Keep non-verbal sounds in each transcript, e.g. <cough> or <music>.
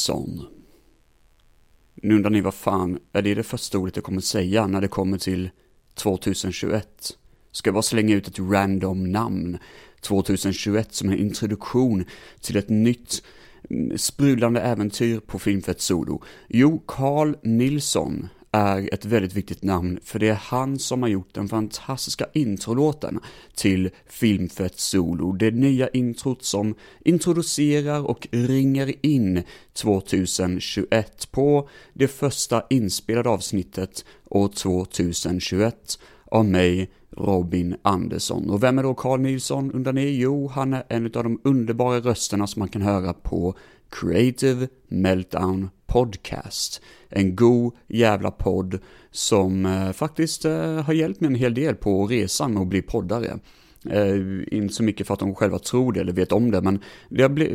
Nilsson. Nu undrar ni vad fan, är det det första ordet jag kommer säga när det kommer till 2021? Ska jag bara slänga ut ett random namn 2021 som en introduktion till ett nytt mm, sprudlande äventyr på Filmfett Solo? Jo, Carl Nilsson är ett väldigt viktigt namn, för det är han som har gjort den fantastiska introlåten till Filmfett Solo. Det nya introt som introducerar och ringer in 2021 på det första inspelade avsnittet år 2021 av mig, Robin Andersson. Och vem är då Carl Nilsson undrar ni? Jo, han är en av de underbara rösterna som man kan höra på Creative Meltdown Podcast. En god jävla podd som eh, faktiskt eh, har hjälpt mig en hel del på resan med att bli poddare. Eh, inte så mycket för att de själva tror det eller vet om det, men det, ble,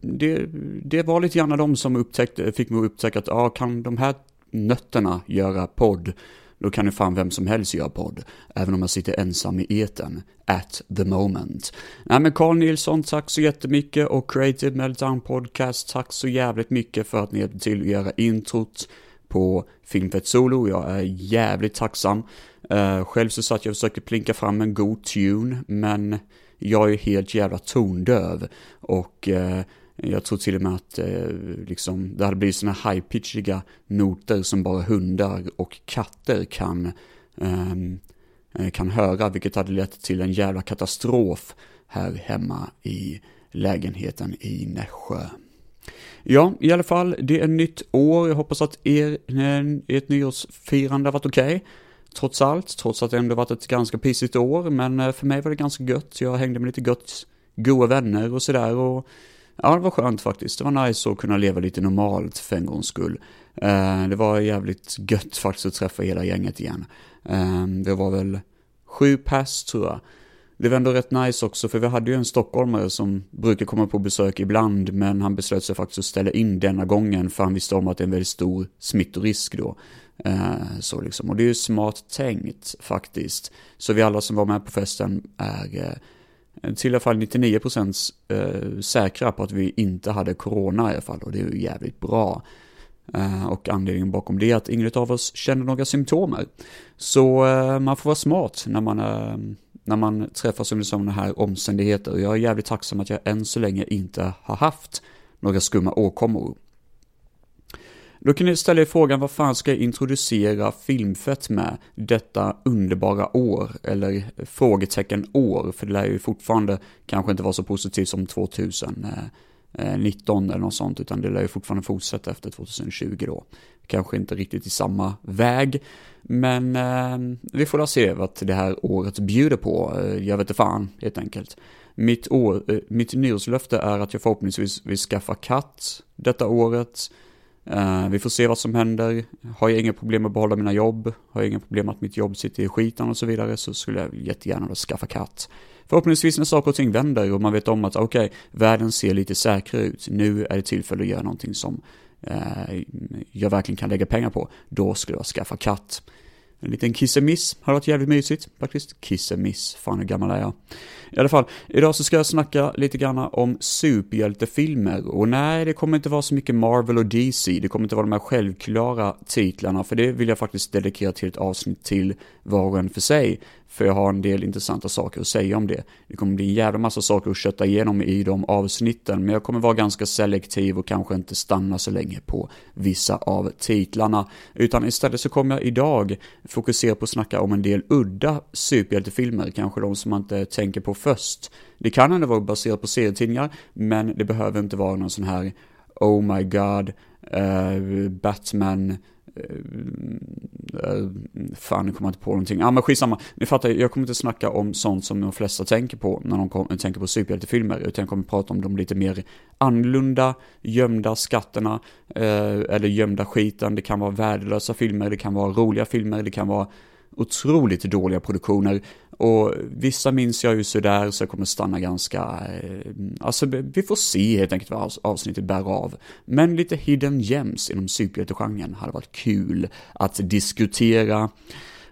det, det var lite grann de som upptäckte, fick mig att upptäcka att, ja, kan de här nötterna göra podd? Då kan ju fan vem som helst göra podd, även om jag sitter ensam i eten, at the moment. Nej men Carl Nilsson, tack så jättemycket och Creative Meltdown Podcast, tack så jävligt mycket för att ni hjälpte till att göra introt på Filmfett Solo. Jag är jävligt tacksam. Uh, själv så satt jag och försökte plinka fram en god tune, men jag är helt jävla tondöv och uh, jag tror till och med att eh, liksom, det hade blivit sådana high-pitchiga noter som bara hundar och katter kan, ehm, eh, kan höra, vilket hade lett till en jävla katastrof här hemma i lägenheten i Nässjö. Ja, i alla fall, det är nytt år. Jag hoppas att er, eh, ert nyårsfirande har varit okej. Okay. Trots allt, trots att det ändå varit ett ganska pissigt år, men eh, för mig var det ganska gött. Jag hängde med lite gött, goa vänner och sådär och Ja, det var skönt faktiskt. Det var nice att kunna leva lite normalt för en gångs skull. Eh, det var jävligt gött faktiskt att träffa hela gänget igen. Ehm, det var väl sju pass tror jag. Det var ändå rätt nice också, för vi hade ju en stockholmare som brukar komma på besök ibland, men han beslöt sig faktiskt att ställa in denna gången, för han visste om att det är en väldigt stor smittorisk då. Eh, så liksom, och det är ju smart tänkt faktiskt. Så vi alla som var med på festen är eh, Eh, till i alla fall 99% eh, säkra på att vi inte hade corona i alla fall och det är ju jävligt bra. Eh, och anledningen bakom det är att ingen av oss känner några symptomer. Så eh, man får vara smart när man, eh, när man träffas under sådana här omständigheter. Jag är jävligt tacksam att jag än så länge inte har haft några skumma åkommor. Då kan ni ställa er frågan, vad fan ska jag introducera Filmfett med detta underbara år? Eller frågetecken år, för det lär ju fortfarande kanske inte vara så positivt som 2019 eh, eh, eller något sånt, utan det lär ju fortfarande fortsätta efter 2020 då. Kanske inte riktigt i samma väg, men eh, vi får väl se vad det här året bjuder på. Eh, jag vet inte fan, helt enkelt. Mitt, år, eh, mitt nyårslöfte är att jag förhoppningsvis vill skaffa katt detta året. Uh, vi får se vad som händer. Har jag inga problem med att behålla mina jobb, har jag inga problem med att mitt jobb sitter i skiten och så vidare, så skulle jag jättegärna då skaffa katt. Förhoppningsvis när saker och ting vänder och man vet om att okej, okay, världen ser lite säkrare ut, nu är det tillfälle att göra någonting som uh, jag verkligen kan lägga pengar på, då skulle jag skaffa katt. En liten kissemiss har varit jävligt mysigt faktiskt. Kissemiss, fan hur gammal är jag? I alla fall, idag så ska jag snacka lite grann om superhjältefilmer. Och nej, det kommer inte vara så mycket Marvel och DC. Det kommer inte vara de här självklara titlarna, för det vill jag faktiskt dedikera till ett avsnitt till var och en för sig. För jag har en del intressanta saker att säga om det. Det kommer bli en jävla massa saker att kötta igenom i de avsnitten, men jag kommer vara ganska selektiv och kanske inte stanna så länge på vissa av titlarna. Utan istället så kommer jag idag fokusera på att snacka om en del udda superhjältefilmer, kanske de som man inte tänker på först. Det kan ändå vara baserat på serietidningar, men det behöver inte vara någon sån här Oh my God, uh, Batman, Uh, fan, nu kommer jag inte på någonting. Ja, men skitsamma. Ni fattar, jag kommer inte snacka om sånt som de flesta tänker på när de kom, tänker på superhjältefilmer, utan jag kommer prata om de lite mer annorlunda, gömda skatterna, uh, eller gömda skiten. Det kan vara värdelösa filmer, det kan vara roliga filmer, det kan vara otroligt dåliga produktioner. Och vissa minns jag ju sådär, så jag kommer stanna ganska, eh, alltså vi får se helt enkelt vad avsnittet bär av. Men lite hidden gems inom superhjältegenren hade varit kul att diskutera.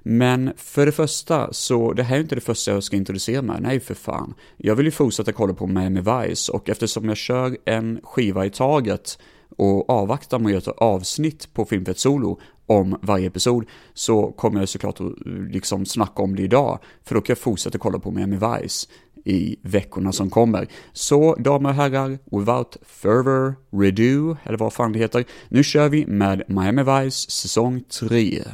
Men för det första, så det här är inte det första jag ska introducera med, nej för fan. Jag vill ju fortsätta kolla på Miami Vice och eftersom jag kör en skiva i taget och avvaktar med att göra ett avsnitt på Filmfett Solo om varje episod så kommer jag såklart att eh, liksom snacka om det idag för då kan jag fortsätta kolla på Miami Vice i veckorna som kommer. Så damer och herrar, without further redo, eller vad fan det heter, nu kör vi med Miami Vice säsong 3.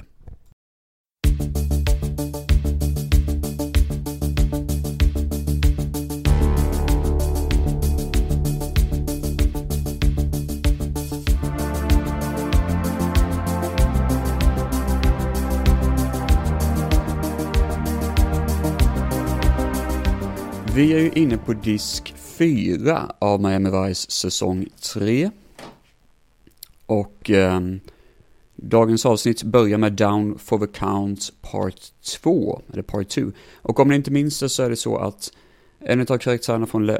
Vi är ju inne på disk 4 av Miami Vice säsong 3. Och eh, dagens avsnitt börjar med Down for the Count Part 2, eller Part 2. Och om ni inte minns det så är det så att en av karaktärerna från, äh,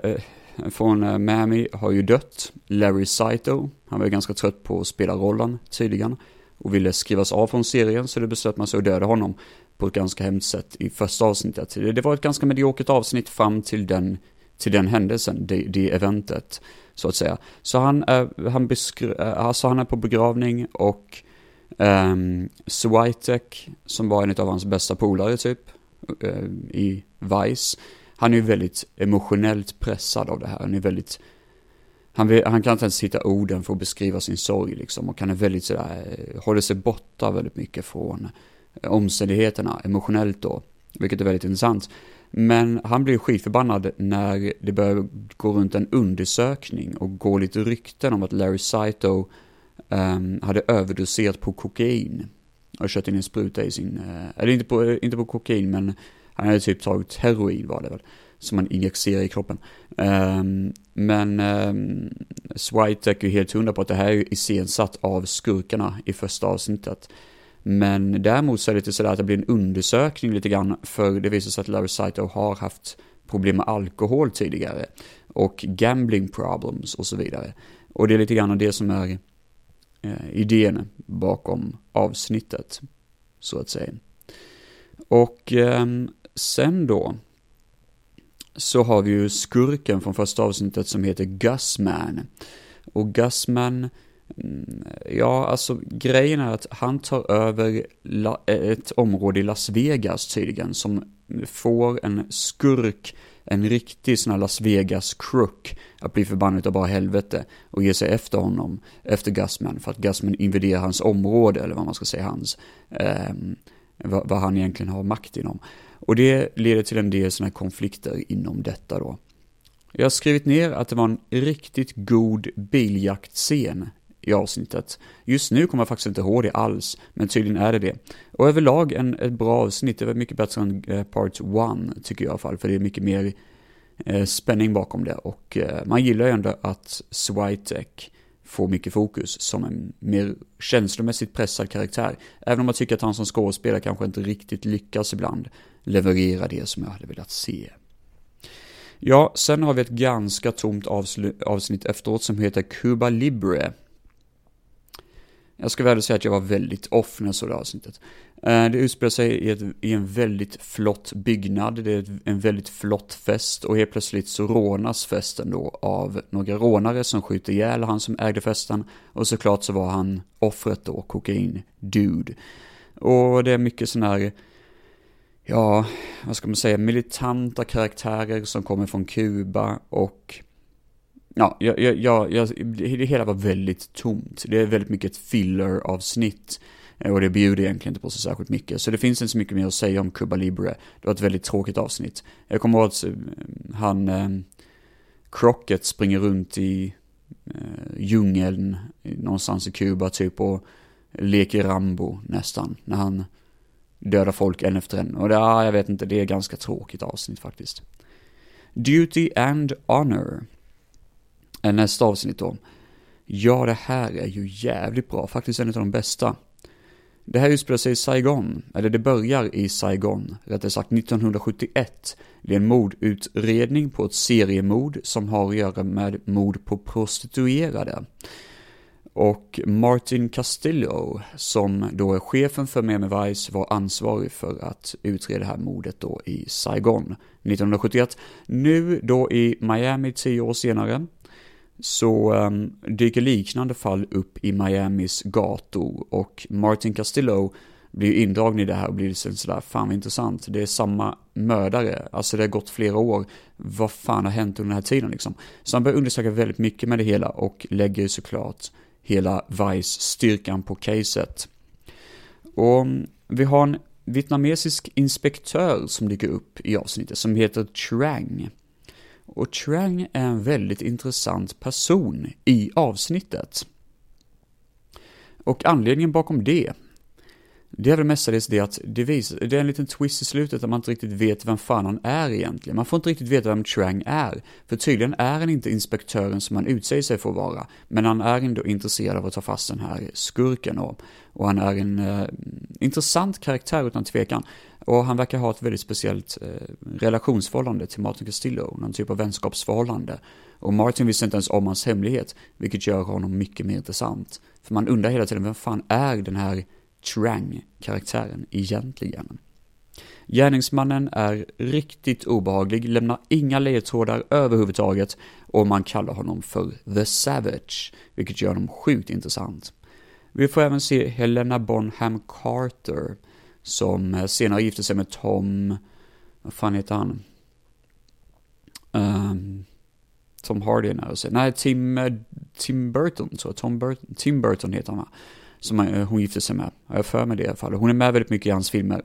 från eh, Miami har ju dött, Larry Saito. Han var ju ganska trött på att spela rollen tydligen och ville skrivas av från serien så det beslöt man sig att döda honom på ett ganska hemskt sätt i första avsnittet. Alltså, det var ett ganska mediokert avsnitt fram till den, till den händelsen, det, det eventet, så att säga. Så han är, han beskri- eh, alltså han är på begravning och ehm, um, Switek, som var en av hans bästa polare typ, uh, i Vice, han är ju väldigt emotionellt pressad av det här. Han är väldigt, han, vill, han kan inte ens hitta orden för att beskriva sin sorg liksom och han är väldigt sådär, eh, håller sig borta väldigt mycket från omständigheterna emotionellt då, vilket är väldigt intressant. Men han blir skitförbannad när det börjar gå runt en undersökning och gå lite rykten om att Larry Saito um, hade överdoserat på kokain och kört in en spruta i sin, uh, eller inte på, inte på kokain men han hade typ tagit heroin var det väl, som man injicerar i kroppen. Um, men um, Switek är ju helt hundra på att det här är iscensatt av skurkarna i första avsnittet. Men däremot så är det lite sådär att det blir en undersökning lite grann, för det visar sig att Larry Saito har haft problem med alkohol tidigare och gambling problems och så vidare. Och det är lite grann det som är eh, idén bakom avsnittet, så att säga. Och eh, sen då, så har vi ju skurken från första avsnittet som heter Gusman. Och Gusman Mm, ja, alltså grejen är att han tar över eh, ett område i Las Vegas tydligen som får en skurk, en riktig sån här Las Vegas crook att bli förbannad av bara helvete och ge sig efter honom, efter Gusman, för att Gusman invaderar hans område, eller vad man ska säga, hans, eh, vad, vad, han egentligen har makt inom. Och det leder till en del sådana här konflikter inom detta då. Jag har skrivit ner att det var en riktigt god biljaktscen i avsnittet. Just nu kommer jag faktiskt inte ihåg det alls, men tydligen är det det. Och överlag en, ett bra avsnitt, det var mycket bättre än eh, Part 1, tycker jag i alla fall, för det är mycket mer eh, spänning bakom det. Och eh, man gillar ju ändå att Switek får mycket fokus som en mer känslomässigt pressad karaktär. Även om man tycker att han som skådespelare kanske inte riktigt lyckas ibland leverera det som jag hade velat se. Ja, sen har vi ett ganska tomt avsnitt efteråt som heter Cuba Libre. Jag ska väl säga att jag var väldigt off när jag såg det avsnittet. Eh, det utspelar sig i, ett, i en väldigt flott byggnad, det är en väldigt flott fest och helt plötsligt så rånas festen då av några rånare som skjuter ihjäl han som ägde festen och såklart så var han offret då, kokain-dude. Och det är mycket sån här, ja, vad ska man säga, militanta karaktärer som kommer från Kuba och Ja, jag, jag, jag, jag, det hela var väldigt tomt. Det är väldigt mycket ett filler-avsnitt. Eh, och det bjuder egentligen inte på så särskilt mycket. Så det finns inte så mycket mer att säga om Cuba Libre. Det var ett väldigt tråkigt avsnitt. Jag kommer ihåg att eh, han, eh, Crockett springer runt i eh, djungeln någonstans i Kuba typ och leker Rambo nästan. När han dödar folk en efter en. Och det, ah, jag vet inte, det är ganska tråkigt avsnitt faktiskt. Duty and Honor Eh, nästa avsnitt då. Ja, det här är ju jävligt bra, faktiskt en av de bästa. Det här utspelar sig i Saigon, eller det börjar i Saigon, rättare sagt 1971. Det är en mordutredning på ett seriemord som har att göra med mord på prostituerade. Och Martin Castillo, som då är chefen för Miami Vice, var ansvarig för att utreda det här mordet då i Saigon 1971. Nu då i Miami tio år senare så um, dyker liknande fall upp i Miamis gator och Martin Castillo blir indragen i det här och blir sådär, fan vad intressant, det är samma mördare, alltså det har gått flera år, vad fan har hänt under den här tiden liksom? Så han börjar undersöka väldigt mycket med det hela och lägger såklart hela Vice-styrkan på caset. Och mm, vi har en vietnamesisk inspektör som dyker upp i avsnittet som heter Trang. Och Trang är en väldigt intressant person i avsnittet. Och anledningen bakom det det är väl mestadels det att det, visar, det är en liten twist i slutet där man inte riktigt vet vem fan han är egentligen. Man får inte riktigt veta vem Trang är. För tydligen är han inte inspektören som han utsäger sig för att vara. Men han är ändå intresserad av att ta fast den här skurken och, och han är en eh, intressant karaktär utan tvekan. Och han verkar ha ett väldigt speciellt eh, relationsförhållande till Martin Castillo, någon typ av vänskapsförhållande. Och Martin visste inte ens om hans hemlighet, vilket gör honom mycket mer intressant. För man undrar hela tiden, vem fan är den här Trang-karaktären egentligen. Gärningsmannen är riktigt obehaglig, lämnar inga ledtrådar överhuvudtaget och man kallar honom för The Savage, vilket gör honom sjukt intressant. Vi får även se Helena Bonham Carter, som senare gifte sig med Tom, vad fan heter han? Um, Tom Hardy är nära Nej, Tim, eh, Tim Burton, så Tom Burton, Tim Burton heter han va? Som eh, hon gifte sig med. Jag för mig det i alla fall. Hon är med väldigt mycket i hans filmer.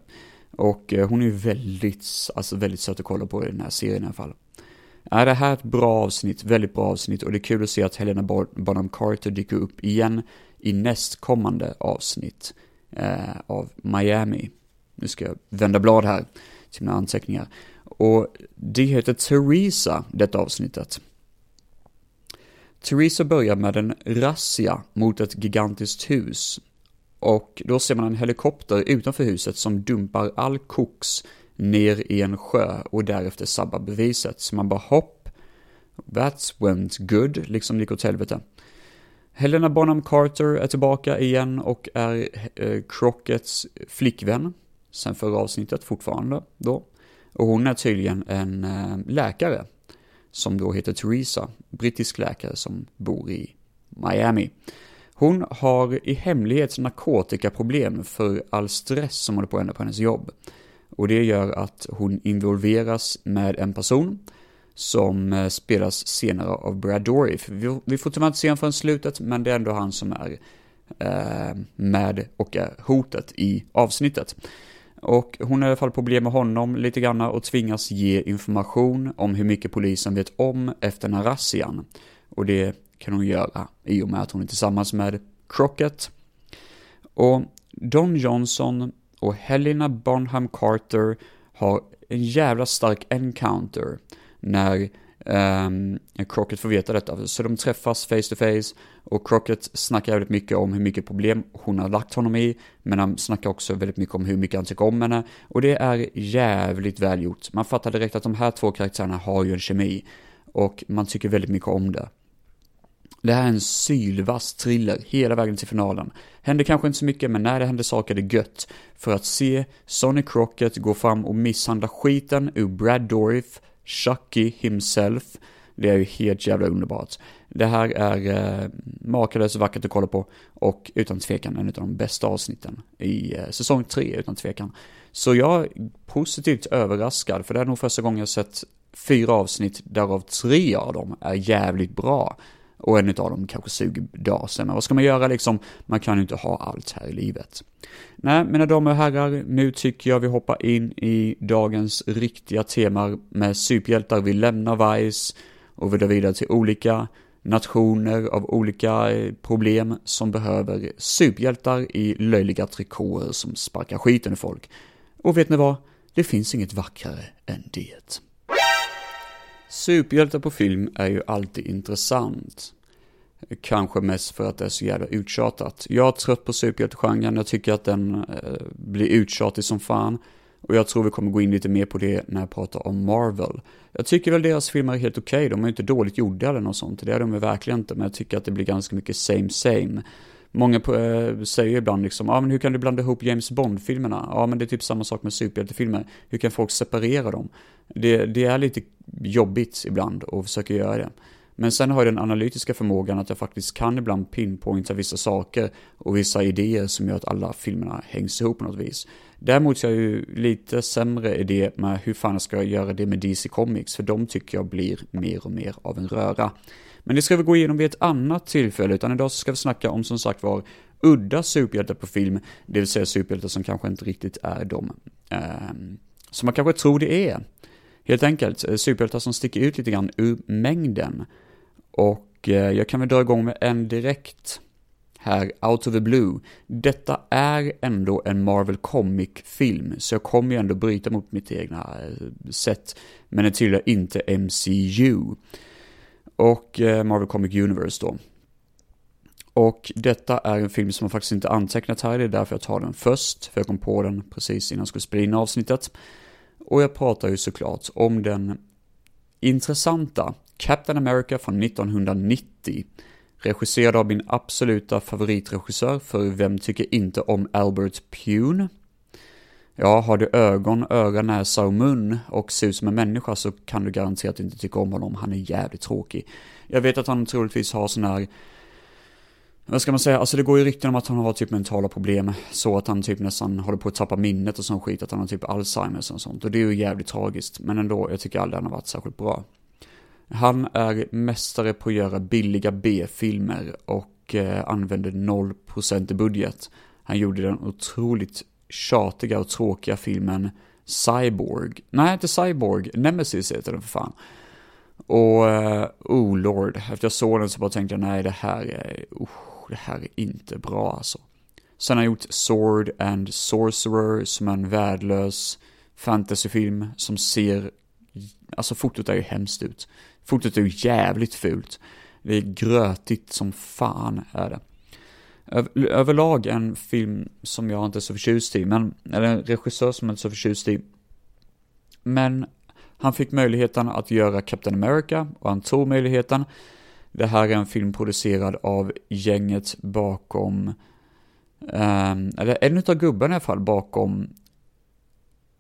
Och eh, hon är ju väldigt, alltså väldigt söt att kolla på i den här serien i alla fall. Är det här ett bra avsnitt, väldigt bra avsnitt och det är kul att se att Helena Bonham Carter dyker upp igen i nästkommande avsnitt eh, av Miami. Nu ska jag vända blad här till mina anteckningar. Och det heter Theresa, detta avsnittet. Theresa börjar med en razzia mot ett gigantiskt hus. Och då ser man en helikopter utanför huset som dumpar all koks ner i en sjö och därefter sabbar beviset. Så man bara hopp, that went good, liksom gick åt helvete. Helena Bonham Carter är tillbaka igen och är eh, Crockets flickvän. Sen förra avsnittet fortfarande då. Och hon är tydligen en eh, läkare som då heter Theresa, brittisk läkare som bor i Miami. Hon har i hemlighet narkotikaproblem för all stress som håller på att hända på hennes jobb. Och det gör att hon involveras med en person som eh, spelas senare av Brad Dourif. Vi får tyvärr inte se honom förrän slutet, men det är ändå han som är eh, med och är hotet i avsnittet. Och hon har i alla fall problem med honom lite grann och tvingas ge information om hur mycket polisen vet om efter den här razzian. Och det kan hon göra i och med att hon är tillsammans med Crockett. Och Don Johnson och Helena Bonham Carter har en jävla stark encounter när Um, Crockett får veta detta, så de träffas face to face och Crockett snackar väldigt mycket om hur mycket problem hon har lagt honom i, men han snackar också väldigt mycket om hur mycket han tycker om henne, och det är jävligt välgjort. Man fattar direkt att de här två karaktärerna har ju en kemi, och man tycker väldigt mycket om det. Det här är en sylvass thriller hela vägen till finalen. Händer kanske inte så mycket, men när det händer saker är det gött. För att se Sonny Crockett gå fram och misshandla skiten ur Brad Dorif, Chucky himself. Det är ju helt jävla underbart. Det här är eh, makalöst vackert att kolla på och utan tvekan en av de bästa avsnitten i eh, säsong 3 utan tvekan. Så jag är positivt överraskad för det är nog första gången jag sett fyra avsnitt därav tre av dem är jävligt bra. Och en av dem kanske suger dasen. Men vad ska man göra liksom? Man kan ju inte ha allt här i livet. Nej, mina damer och herrar, nu tycker jag vi hoppar in i dagens riktiga tema med superhjältar. Vi lämnar Vice och vi drar vidare till olika nationer av olika eh, problem som behöver superhjältar i löjliga trikåer som sparkar skiten i folk. Och vet ni vad? Det finns inget vackrare än det. Superhjältar på film är ju alltid intressant. Kanske mest för att det är så jävla uttjatat. Jag är trött på superhjältegenren, jag tycker att den eh, blir uttjatig som fan. Och jag tror vi kommer gå in lite mer på det när jag pratar om Marvel. Jag tycker väl deras filmer är helt okej, okay. de är inte dåligt gjorda eller något sånt, det är de verkligen inte, men jag tycker att det blir ganska mycket same same. Många på, äh, säger ibland liksom, ja ah, men hur kan du blanda ihop James Bond-filmerna? Ja men det är typ samma sak med superhjältefilmer, hur kan folk separera dem? Det, det är lite jobbigt ibland att försöka göra det. Men sen har jag den analytiska förmågan att jag faktiskt kan ibland pinpointa vissa saker och vissa idéer som gör att alla filmerna hängs ihop på något vis. Däremot så är jag ju lite sämre idé med hur fan jag ska göra det med DC Comics, för de tycker jag blir mer och mer av en röra. Men det ska vi gå igenom vid ett annat tillfälle, utan idag så ska vi snacka om som sagt var udda superhjältar på film, det vill säga superhjältar som kanske inte riktigt är de eh, som man kanske tror det är. Helt enkelt, eh, superhjältar som sticker ut lite grann ur mängden. Och eh, jag kan väl dra igång med en direkt här, Out of the Blue. Detta är ändå en Marvel Comic-film, så jag kommer ju ändå bryta mot mitt egna eh, sätt. Men den tillhör inte MCU. Och eh, Marvel Comic Universe då. Och detta är en film som jag faktiskt inte antecknat här, det är därför jag tar den först, för jag kom på den precis innan jag skulle spela in avsnittet. Och jag pratar ju såklart om den intressanta Captain America från 1990. Regisserad av min absoluta favoritregissör, för vem tycker inte om Albert Pune? Ja, har du ögon, öga, näsa och mun och ser ut som en människa så kan du garanterat inte tycka om honom, han är jävligt tråkig. Jag vet att han troligtvis har sån här vad ska man säga, alltså det går ju rykten om att han har typ mentala problem, så att han typ nästan håller på att tappa minnet och sån skit, att han har typ Alzheimers och sånt, och det är ju jävligt tragiskt, men ändå, jag tycker aldrig han har varit särskilt bra. Han är mästare på att göra billiga B-filmer och eh, använder 0% i budget. Han gjorde den otroligt tjatiga och tråkiga filmen Cyborg. Nej, inte Cyborg, Nemesis heter den för fan. Och, eh, oh lord, efter jag såg den så bara tänkte jag nej det här är, uh, det här är inte bra alltså. Sen har jag gjort Sword and Sorcerer som är en värdelös fantasyfilm som ser, alltså fotot är ju hemskt ut. Fotot är ju jävligt fult. Det är grötigt som fan är det överlag en film som jag inte är så förtjust i, men, eller en regissör som jag inte är så förtjust i. Men han fick möjligheten att göra Captain America och han tog möjligheten. Det här är en film producerad av gänget bakom, eh, eller en av gubbarna i alla fall bakom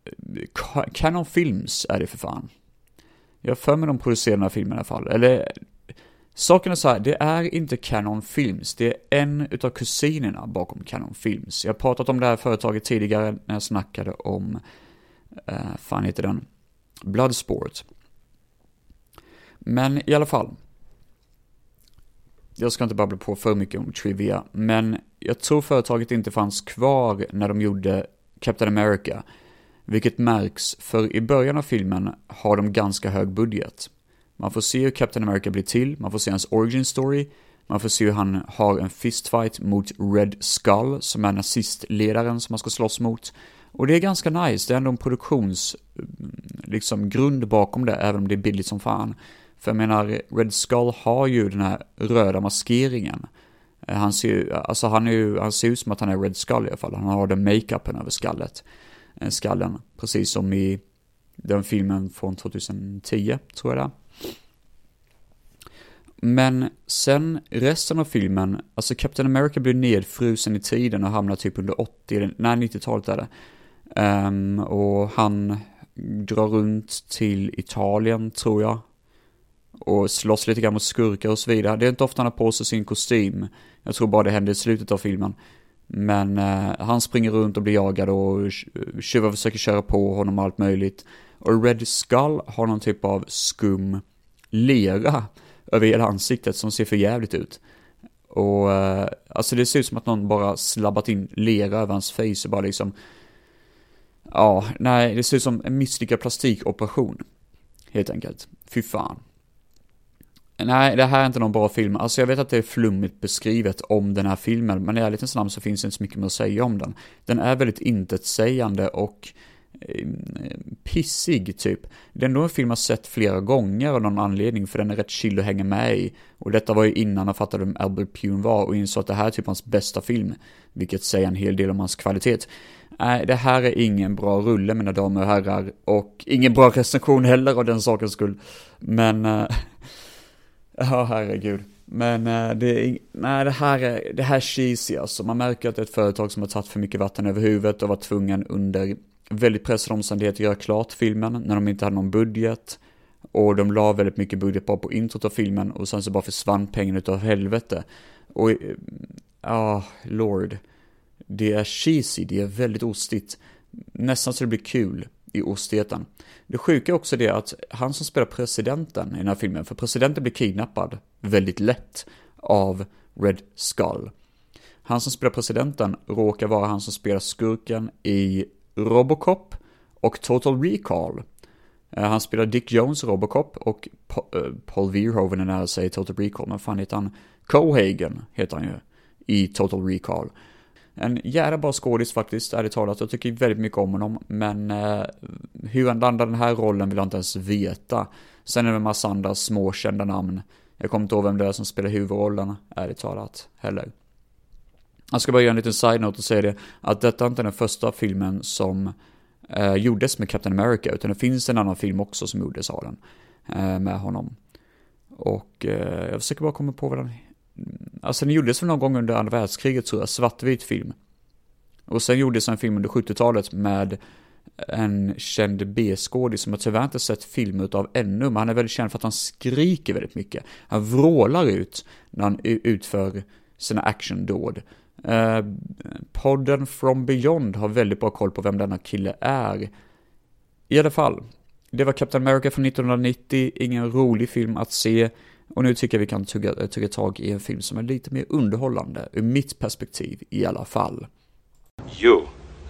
eh, Canon Films är det för fan. Jag har för mig de producerar den här filmen i alla fall. Eller, saken är så här, det är inte Canon Films, det är en utav kusinerna bakom Canon Films. Jag har pratat om det här företaget tidigare när jag snackade om, eh, fan heter den, Bloodsport. Men i alla fall. Jag ska inte babbla på för mycket om Trivia, men jag tror företaget inte fanns kvar när de gjorde Captain America. Vilket märks, för i början av filmen har de ganska hög budget. Man får se hur Captain America blir till, man får se hans origin story, man får se hur han har en fistfight mot Red Skull, som är nazistledaren som man ska slåss mot. Och det är ganska nice, det är ändå en produktions, mm, liksom, grund bakom det, även om det är billigt som fan. För jag menar, Red Skull har ju den här röda maskeringen. Eh, han ser ju, alltså han är ju, han ser ut som att han är Red Skull i alla fall. Han har den makeupen över skallet. Eh, skallen, precis som i den filmen från 2010, tror jag det är. Men sen resten av filmen, alltså Captain America blir nedfrusen i tiden och hamnar typ under 80, nej 90-talet är det. Um, och han drar runt till Italien, tror jag. Och slåss lite grann mot skurkar och så vidare. Det är inte ofta han har på sig sin kostym. Jag tror bara det händer i slutet av filmen. Men uh, han springer runt och blir jagad och tjuvar försöker köra på honom och allt möjligt. Och Red Skull har någon typ av skum lera över hela ansiktet som ser för jävligt ut. Och eh, alltså det ser ut som att någon bara slabbat in lera över hans face och bara liksom Ja, nej, det ser ut som en misslyckad plastikoperation. Helt enkelt. Fy fan. Nej, det här är inte någon bra film. Alltså jag vet att det är flummigt beskrivet om den här filmen, men i ärlighetens namn så finns det inte så mycket mer att säga om den. Den är väldigt intetsägande och Eh, pissig typ. Det är ändå en film jag sett flera gånger av någon anledning, för den är rätt chill att hänga med i. Och detta var ju innan jag fattade vem Albert Pune var och insåg att det här är typ hans bästa film, vilket säger en hel del om hans kvalitet. Nej, det här är ingen bra rulle mina damer och herrar. Och ingen bra recension heller av den sakens skull. Men, äh, <laughs> ja herregud. Men äh, det, är, nej, det här är, det här är cheesy alltså. Man märker att det är ett företag som har tagit för mycket vatten över huvudet och var tvungen under väldigt pressade omständigheter göra klart filmen när de inte hade någon budget. Och de la väldigt mycket budget bara på introt av filmen och sen så bara försvann pengarna utav helvete. Och, eh, ja, ah, lord. Det är cheesy, det är väldigt ostigt. Nästan så det blir kul i ostigheten. Det sjuka är också det att han som spelar presidenten i den här filmen, för presidenten blir kidnappad väldigt lätt av Red Skull. Han som spelar presidenten råkar vara han som spelar skurken i Robocop och Total Recall. Eh, han spelar Dick Jones Robocop och eh, Paul Verhoeven är nära sig Total Recall, men fan heter han? Cohagen heter han ju i Total Recall. En jävla bra skådis faktiskt, ärligt talat. Jag tycker väldigt mycket om honom, men eh, hur han landar den här rollen vill jag inte ens veta. Sen är det en massa andra små kända namn. Jag kommer inte ihåg vem det är som spelar huvudrollen, ärligt talat, heller. Jag ska bara göra en liten side-note och säga det, att detta är inte den första filmen som eh, gjordes med Captain America, utan det finns en annan film också som gjordes av den, eh, med honom. Och eh, jag försöker bara komma på vad den Alltså den gjordes väl någon gång under andra världskriget tror jag, svartvit film. Och sen gjordes en film under 70-talet med en känd B-skådis som jag tyvärr inte sett film utav ännu, men han är väldigt känd för att han skriker väldigt mycket. Han vrålar ut när han utför sina actiondåd. Eh, podden From Beyond har väldigt bra koll på vem denna kille är. I alla fall, det var Captain America från 1990, ingen rolig film att se. Och nu tycker jag vi kan tugga, tugga tag i en film som är lite mer underhållande, ur mitt perspektiv i alla fall. You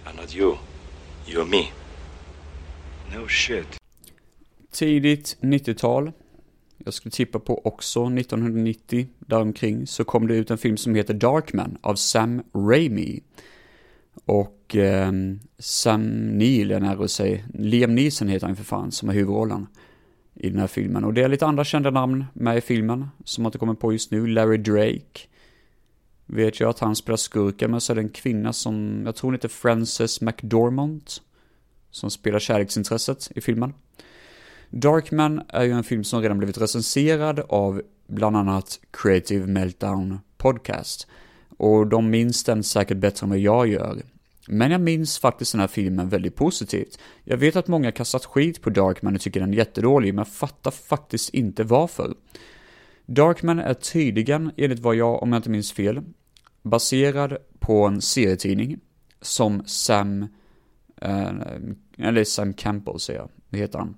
are not you. You're me. No shit. Tidigt 90-tal. Jag skulle tippa på också 1990, däromkring, så kom det ut en film som heter Darkman av Sam Raimi. Och eh, Sam Neill, är nära att säga, Liam Neeson heter han för fan, som är huvudrollen i den här filmen. Och det är lite andra kända namn med i filmen, som jag inte kommer på just nu. Larry Drake. Vet jag att han spelar skurken, men så är det en kvinna som, jag tror hon heter Frances McDormand. Som spelar kärleksintresset i filmen. Darkman är ju en film som redan blivit recenserad av bland annat Creative Meltdown Podcast. Och de minns den säkert bättre än vad jag gör. Men jag minns faktiskt den här filmen väldigt positivt. Jag vet att många kastat skit på Darkman och tycker den är jättedålig, men jag fattar faktiskt inte varför. Darkman är tydligen, enligt vad jag, om jag inte minns fel, baserad på en serietidning som Sam, eh, eller Sam Campbell säger jag, det heter han.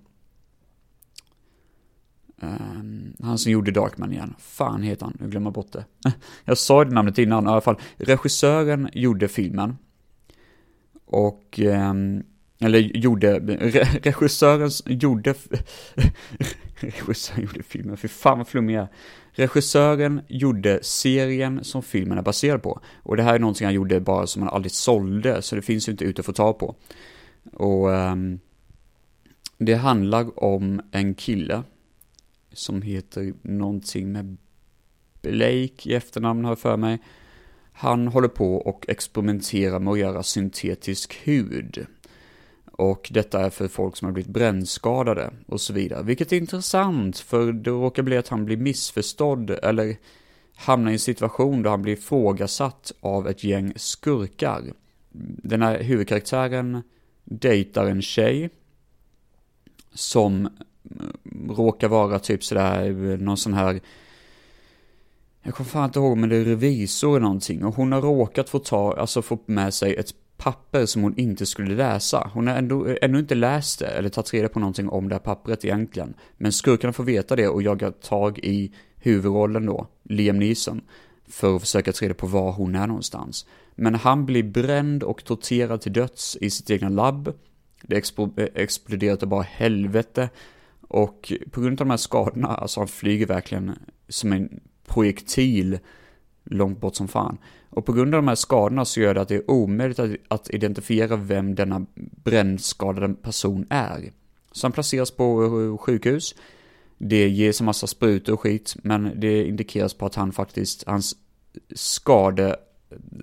Um, han som gjorde Darkman igen. Fan heter han, nu glömmer jag bort det. <laughs> jag sa det namnet innan, i alla fall. Regissören gjorde filmen. Och, ehm, eller gjorde, regissören gjorde, <laughs> regissören gjorde filmen, för fan vad flummig jag är. Regissören gjorde serien som filmen är baserad på. Och det här är någonting han gjorde bara som han aldrig sålde, så det finns ju inte ute att få tag på. Och um, det handlar om en kille som heter någonting med Blake i efternamn har jag för mig. Han håller på och experimenterar med att göra syntetisk hud. Och detta är för folk som har blivit brännskadade och så vidare. Vilket är intressant, för det råkar bli att han blir missförstådd eller hamnar i en situation där han blir ifrågasatt av ett gäng skurkar. Den här huvudkaraktären dejtar en tjej som råkar vara typ sådär någon sån här jag kommer fan inte ihåg men det är revisor eller någonting och hon har råkat få ta, alltså få med sig ett papper som hon inte skulle läsa. Hon har ändå, ändå inte läst det eller tagit reda på någonting om det här pappret egentligen. Men skurkarna får veta det och jagar tag i huvudrollen då, Liam Neeson, för att försöka ta reda på var hon är någonstans. Men han blir bränd och torterad till döds i sitt egna labb. Det exploderar till bara helvete. Och på grund av de här skadorna, alltså han flyger verkligen som en projektil långt bort som fan. Och på grund av de här skadorna så gör det att det är omöjligt att, att identifiera vem denna brännskadade person är. Så han placeras på sjukhus. Det ges en massa sprutor och skit, men det indikeras på att han faktiskt, hans skade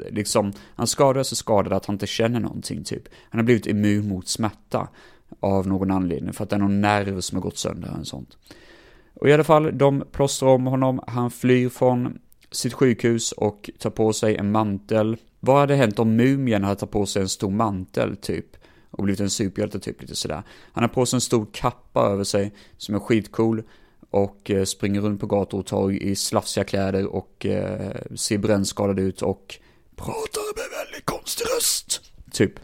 liksom, han är så skadad att han inte känner någonting typ. Han har blivit immun mot smärta av någon anledning, för att det är någon nerv som har gått sönder eller sånt. Och i alla fall, de plåstrar om honom, han flyr från sitt sjukhus och tar på sig en mantel. Vad hade hänt om mumien hade tagit på sig en stor mantel, typ? Och blivit en superhjälte, typ, lite sådär. Han har på sig en stor kappa över sig, som är skitcool. Och eh, springer runt på gator och torg i slafsiga kläder och eh, ser brännskadad ut och pratar med väldigt konstig röst. Typ.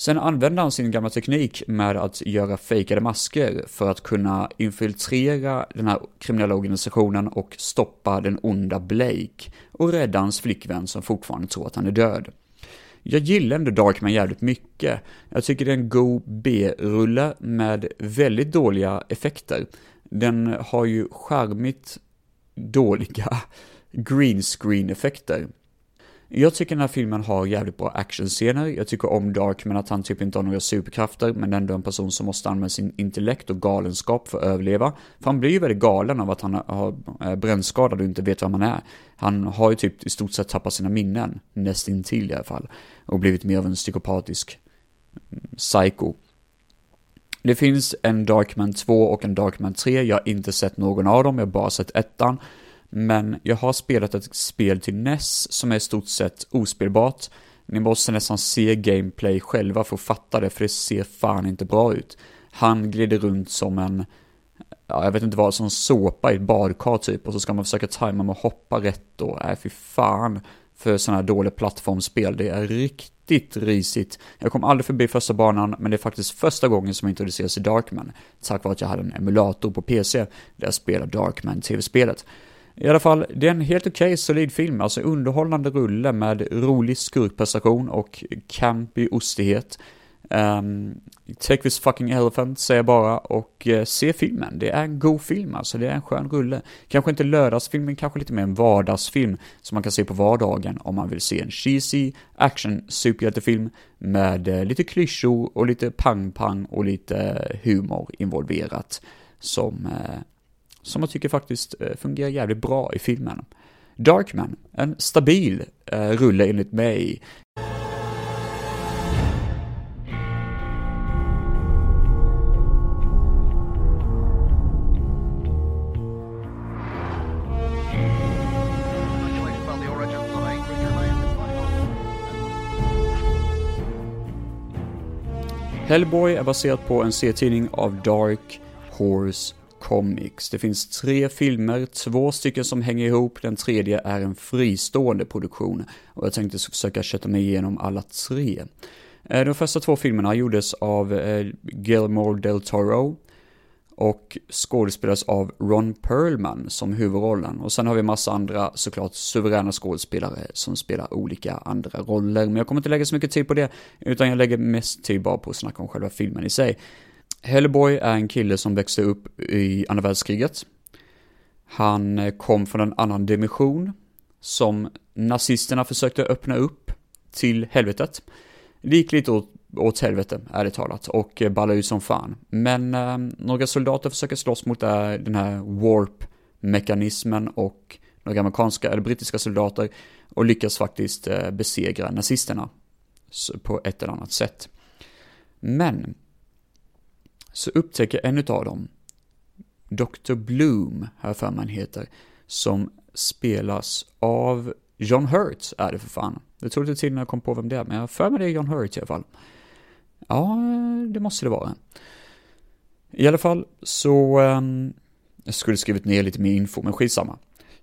Sen använder han sin gamla teknik med att göra fejkade masker för att kunna infiltrera den här kriminella organisationen och stoppa den onda Blake och rädda hans flickvän som fortfarande tror att han är död. Jag gillar ändå Darkman jävligt mycket. Jag tycker det är en god B-rulle med väldigt dåliga effekter. Den har ju charmigt dåliga <laughs> green screen effekter. Jag tycker den här filmen har jävligt bra actionscener. Jag tycker om Darkman att han typ inte har några superkrafter, men ändå en person som måste använda sin intellekt och galenskap för att överleva. För han blir ju väldigt galen av att han har eh, brännskadad och inte vet vem han är. Han har ju typ i stort sett tappat sina minnen, nästintill i alla fall, och blivit mer av en psykopatisk mm, psycho. Det finns en Darkman 2 och en Darkman 3, jag har inte sett någon av dem, jag har bara sett ettan. Men jag har spelat ett spel till NES som är i stort sett ospelbart. Ni måste nästan se gameplay själva för att fatta det, för det ser fan inte bra ut. Han glider runt som en, ja, jag vet inte vad, som såpa i ett badkar typ, och så ska man försöka tajma med att hoppa rätt då. Nej, fy fan för sådana här dåliga plattformsspel. Det är riktigt risigt. Jag kom aldrig förbi första banan, men det är faktiskt första gången som jag introduceras i Darkman. Tack vare att jag hade en emulator på PC där jag spelade Darkman tv-spelet. I alla fall, det är en helt okej okay, solid film, alltså underhållande rulle med rolig skurkprestation och campy ostighet. Um, take this fucking elephant, säger jag bara, och uh, se filmen. Det är en god film, alltså det är en skön rulle. Kanske inte lördagsfilm, men kanske lite mer en vardagsfilm som man kan se på vardagen om man vill se en cheesy action superhjältefilm med uh, lite klyschor och lite pang-pang och lite eh, humor involverat som uh, som jag tycker faktiskt eh, fungerar jävligt bra i filmen. Darkman, en stabil eh, rulle enligt mig. Hellboy är baserat på en serietidning av Dark Horse Comics. Det finns tre filmer, två stycken som hänger ihop, den tredje är en fristående produktion. Och jag tänkte försöka köta mig igenom alla tre. Eh, de första två filmerna gjordes av eh, Gilmore Del Toro och skådespelas av Ron Perlman som huvudrollen. Och sen har vi massa andra såklart suveräna skådespelare som spelar olika andra roller. Men jag kommer inte lägga så mycket tid på det, utan jag lägger mest tid bara på att snacka om själva filmen i sig. Hellboy är en kille som växte upp i andra världskriget. Han eh, kom från en annan dimension som nazisterna försökte öppna upp till helvetet. Det gick lite åt, åt helvete, ärligt talat, och eh, ballade ut som fan. Men eh, några soldater försöker slåss mot eh, den här warp-mekanismen och några amerikanska eller brittiska soldater och lyckas faktiskt eh, besegra nazisterna på ett eller annat sätt. Men så upptäcker en av dem, Dr. Bloom, här för man heter, som spelas av John Hurt är det för fan. Det tog lite tid när jag kom på vem det är, men jag har för mig det är John Hurt i alla fall. Ja, det måste det vara. I alla fall så, um, jag skulle skrivit ner lite mer info, men skitsamma.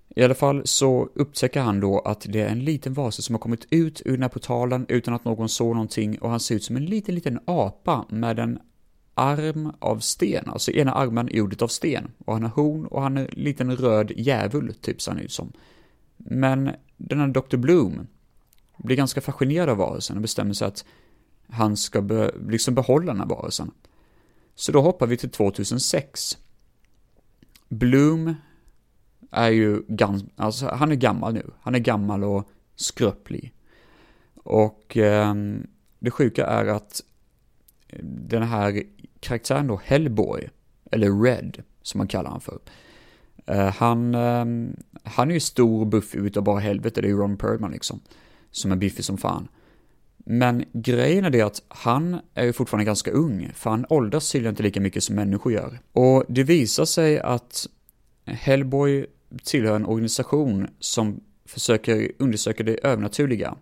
I alla fall så upptäcker han då att det är en liten varelse som har kommit ut ur den här portalen utan att någon såg någonting och han ser ut som en liten, liten apa med en arm av sten, alltså ena armen är gjord av sten. Och han har horn och han är en liten röd djävul, typ ser han ut som. Men den här Dr. Bloom blir ganska fascinerad av varelsen och bestämmer sig att han ska be, liksom behålla den här varelsen. Så då hoppar vi till 2006. Bloom är ju ganska, alltså han är gammal nu. Han är gammal och skröplig. Och eh, det sjuka är att den här karaktären då, Hellboy, eller Red, som man kallar han för. Eh, han, ehm, han är ju stor buff utav bara helvete, det är ju Ron Perlman liksom. som är biffig som fan. Men grejen är det att han är ju fortfarande ganska ung, för han åldras tydligen inte lika mycket som människor gör. Och det visar sig att Hellboy tillhör en organisation som försöker undersöka det övernaturliga.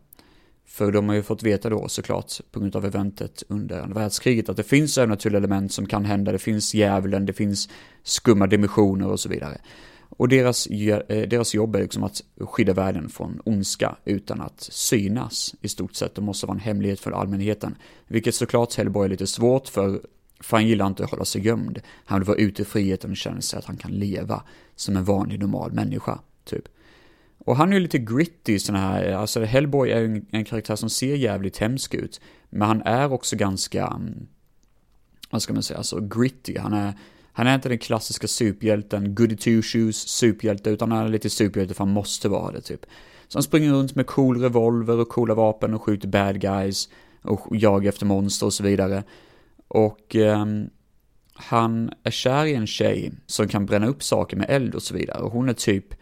För de har ju fått veta då såklart på grund av eventet under andra världskriget att det finns övernaturliga element som kan hända, det finns djävulen, det finns skumma dimensioner och så vidare. Och deras, eh, deras jobb är liksom att skydda världen från ondska utan att synas i stort sett. Det måste vara en hemlighet för allmänheten. Vilket såklart Hellboy är lite svårt för, för han gillar inte att hålla sig gömd. Han vill vara ute i friheten och känna sig att han kan leva som en vanlig normal människa, typ. Och han är ju lite gritty sån här, alltså Hellboy är ju en, en karaktär som ser jävligt hemsk ut. Men han är också ganska, mm, vad ska man säga, alltså gritty. Han är, han är inte den klassiska superhjälten, goody two shoes superhjälte, utan han är lite superhjälte för han måste vara det typ. Så han springer runt med cool revolver och coola vapen och skjuter bad guys och jagar efter monster och så vidare. Och eh, han är kär i en tjej som kan bränna upp saker med eld och så vidare. Och hon är typ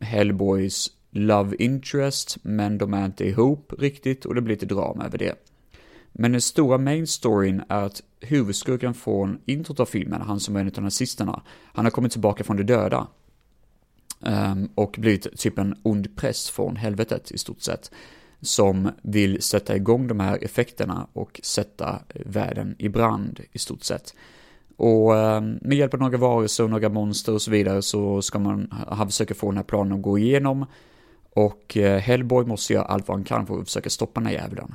Hellboys love interest, men de är inte ihop riktigt och det blir lite drama över det. Men den stora main storyn är att huvudskurken från introt av filmen, han som var en av nazisterna, han har kommit tillbaka från de döda. Um, och blivit typ en ond präst från helvetet i stort sett. Som vill sätta igång de här effekterna och sätta världen i brand i stort sett. Och ehm, med hjälp av några varelser och några monster och så vidare så ska man, han försöker få den här planen att gå igenom. Och uh, Hellboy måste göra allt vad han kan för att försöka stoppa den här djävulen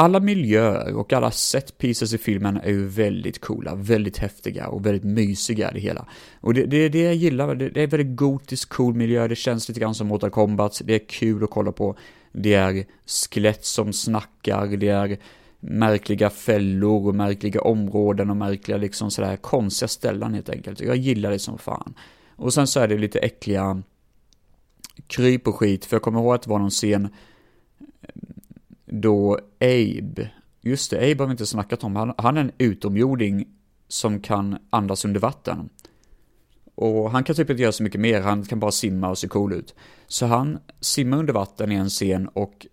alla miljöer och alla set pieces i filmen är ju väldigt coola, väldigt häftiga och väldigt mysiga det hela. Och det är det, det jag gillar, det, det är väldigt gotisk cool miljö, det känns lite grann som Mortal Kombat, det är kul att kolla på. Det är skelett som snackar, det är märkliga fällor och märkliga områden och märkliga liksom sådär konstiga ställen helt enkelt. Jag gillar det som fan. Och sen så är det lite äckliga kryp och skit, för jag kommer ihåg att det var någon scen då Abe, just det, Abe har vi inte snackat om, han, han är en utomjording som kan andas under vatten. Och han kan typ inte göra så mycket mer, han kan bara simma och se cool ut. Så han simmar under vatten i en scen och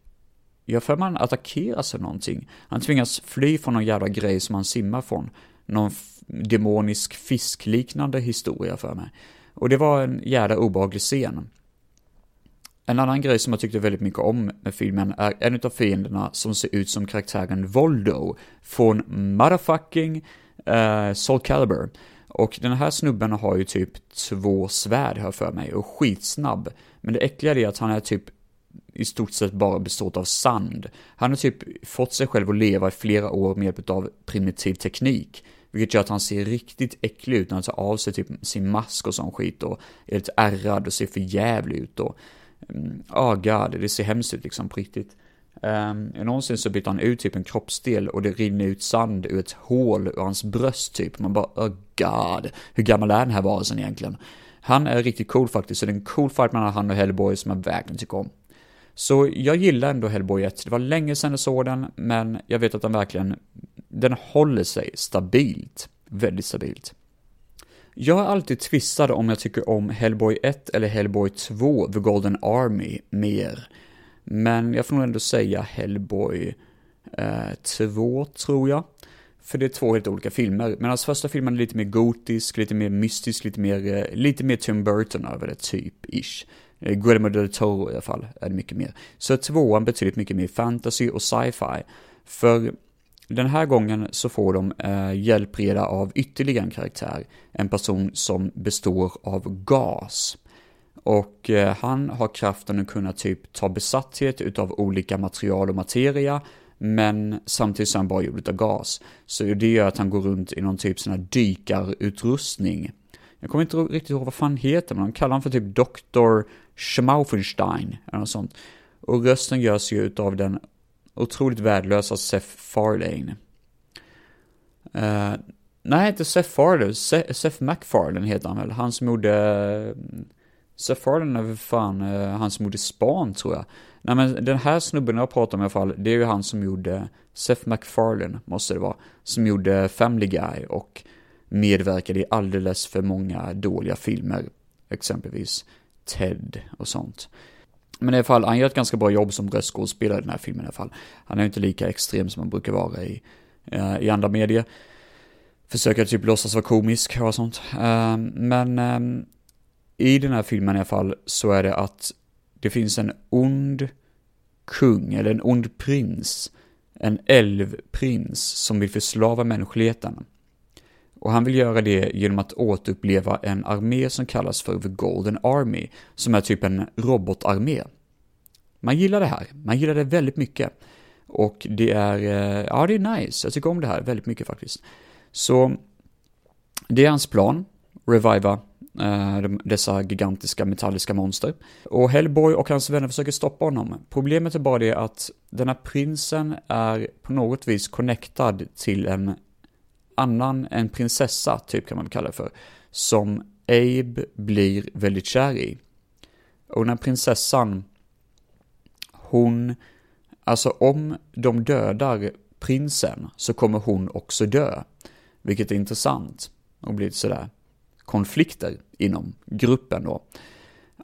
jag för man attackeras av någonting. Han tvingas fly från någon jävla grej som han simmar från. Någon demonisk fiskliknande historia för mig. Och det var en jävla obehaglig scen. En annan grej som jag tyckte väldigt mycket om med filmen är en av fienderna som ser ut som karaktären Voldo från motherfucking eh, uh, Soul Calibur. Och den här snubben har ju typ två svärd här för mig och skitsnabb. Men det äckliga är att han är typ i stort sett bara bestått av sand. Han har typ fått sig själv att leva i flera år med hjälp av primitiv teknik. Vilket gör att han ser riktigt äcklig ut när han tar av sig typ sin mask och sån skit och är lite ärrad och ser för jävlig ut och mm, oh god, det ser hemskt ut liksom på riktigt. Um, någonsin så bytte han ut typ en kroppsdel och det rinner ut sand ur ett hål ur hans bröst typ. Man bara, oh god, hur gammal är den här varelsen egentligen? Han är riktigt cool faktiskt, så det är en cool fight mellan han och Hellboy som jag verkligen tycker om. Så jag gillar ändå Hellboy 1. Det var länge sedan jag såg den, men jag vet att den verkligen, den håller sig stabilt. Väldigt stabilt. Jag är alltid tvistad om jag tycker om Hellboy 1 eller Hellboy 2, The Golden Army, mer. Men jag får nog ändå säga Hellboy eh, 2, tror jag. För det är två helt olika filmer. Medan alltså första filmen är lite mer gotisk, lite mer mystisk, lite mer, eh, lite mer Tim Burton över det, typ, ish. Guillermo del Toro i alla fall, är det mycket mer. Så tvåan betydligt mycket mer fantasy och sci-fi. För den här gången så får de eh, hjälpreda av ytterligare en karaktär, en person som består av gas. Och eh, han har kraften att kunna typ ta besatthet utav olika material och materia, men samtidigt så är han bara gjord av gas. Så det gör att han går runt i någon typ sån här dykarutrustning. Jag kommer inte riktigt ihåg vad fan heter, men de kallar honom för typ Dr. Schmaufenstein, eller något sånt. Och rösten görs ju utav den otroligt värdelösa Seth Farlane. Uh, nej, inte Seth Farlane, Seth, Seth MacFarlane heter han väl, han som gjorde... Eh, Seth Farlane är väl fan uh, han som gjorde Span tror jag. Nej men den här snubben jag pratar om i alla fall, det är ju han som gjorde Seth MacFarlane, måste det vara, som gjorde Family Guy och medverkade i alldeles för många dåliga filmer, exempelvis Ted och sånt. Men i alla fall, han gör ett ganska bra jobb som röstskådespelare i den här filmen i alla fall. Han är inte lika extrem som han brukar vara i, uh, i andra medier. Försöker typ låtsas vara komisk och sånt. Uh, men um, i den här filmen i alla fall så är det att det finns en ond kung, eller en ond prins, en älvprins som vill förslava mänskligheten. Och han vill göra det genom att återuppleva en armé som kallas för The Golden Army, som är typ en robotarmé. Man gillar det här, man gillar det väldigt mycket. Och det är, eh, ja det är nice, jag tycker om det här väldigt mycket faktiskt. Så, det är hans plan, reviva eh, dessa gigantiska metalliska monster. Och Hellboy och hans vänner försöker stoppa honom. Problemet är bara det att den här prinsen är på något vis connectad till en annan, en prinsessa, typ kan man kalla det för, som Abe blir väldigt kär i. Och den här prinsessan, hon, alltså om de dödar prinsen så kommer hon också dö. Vilket är intressant och blir sådär konflikter inom gruppen då.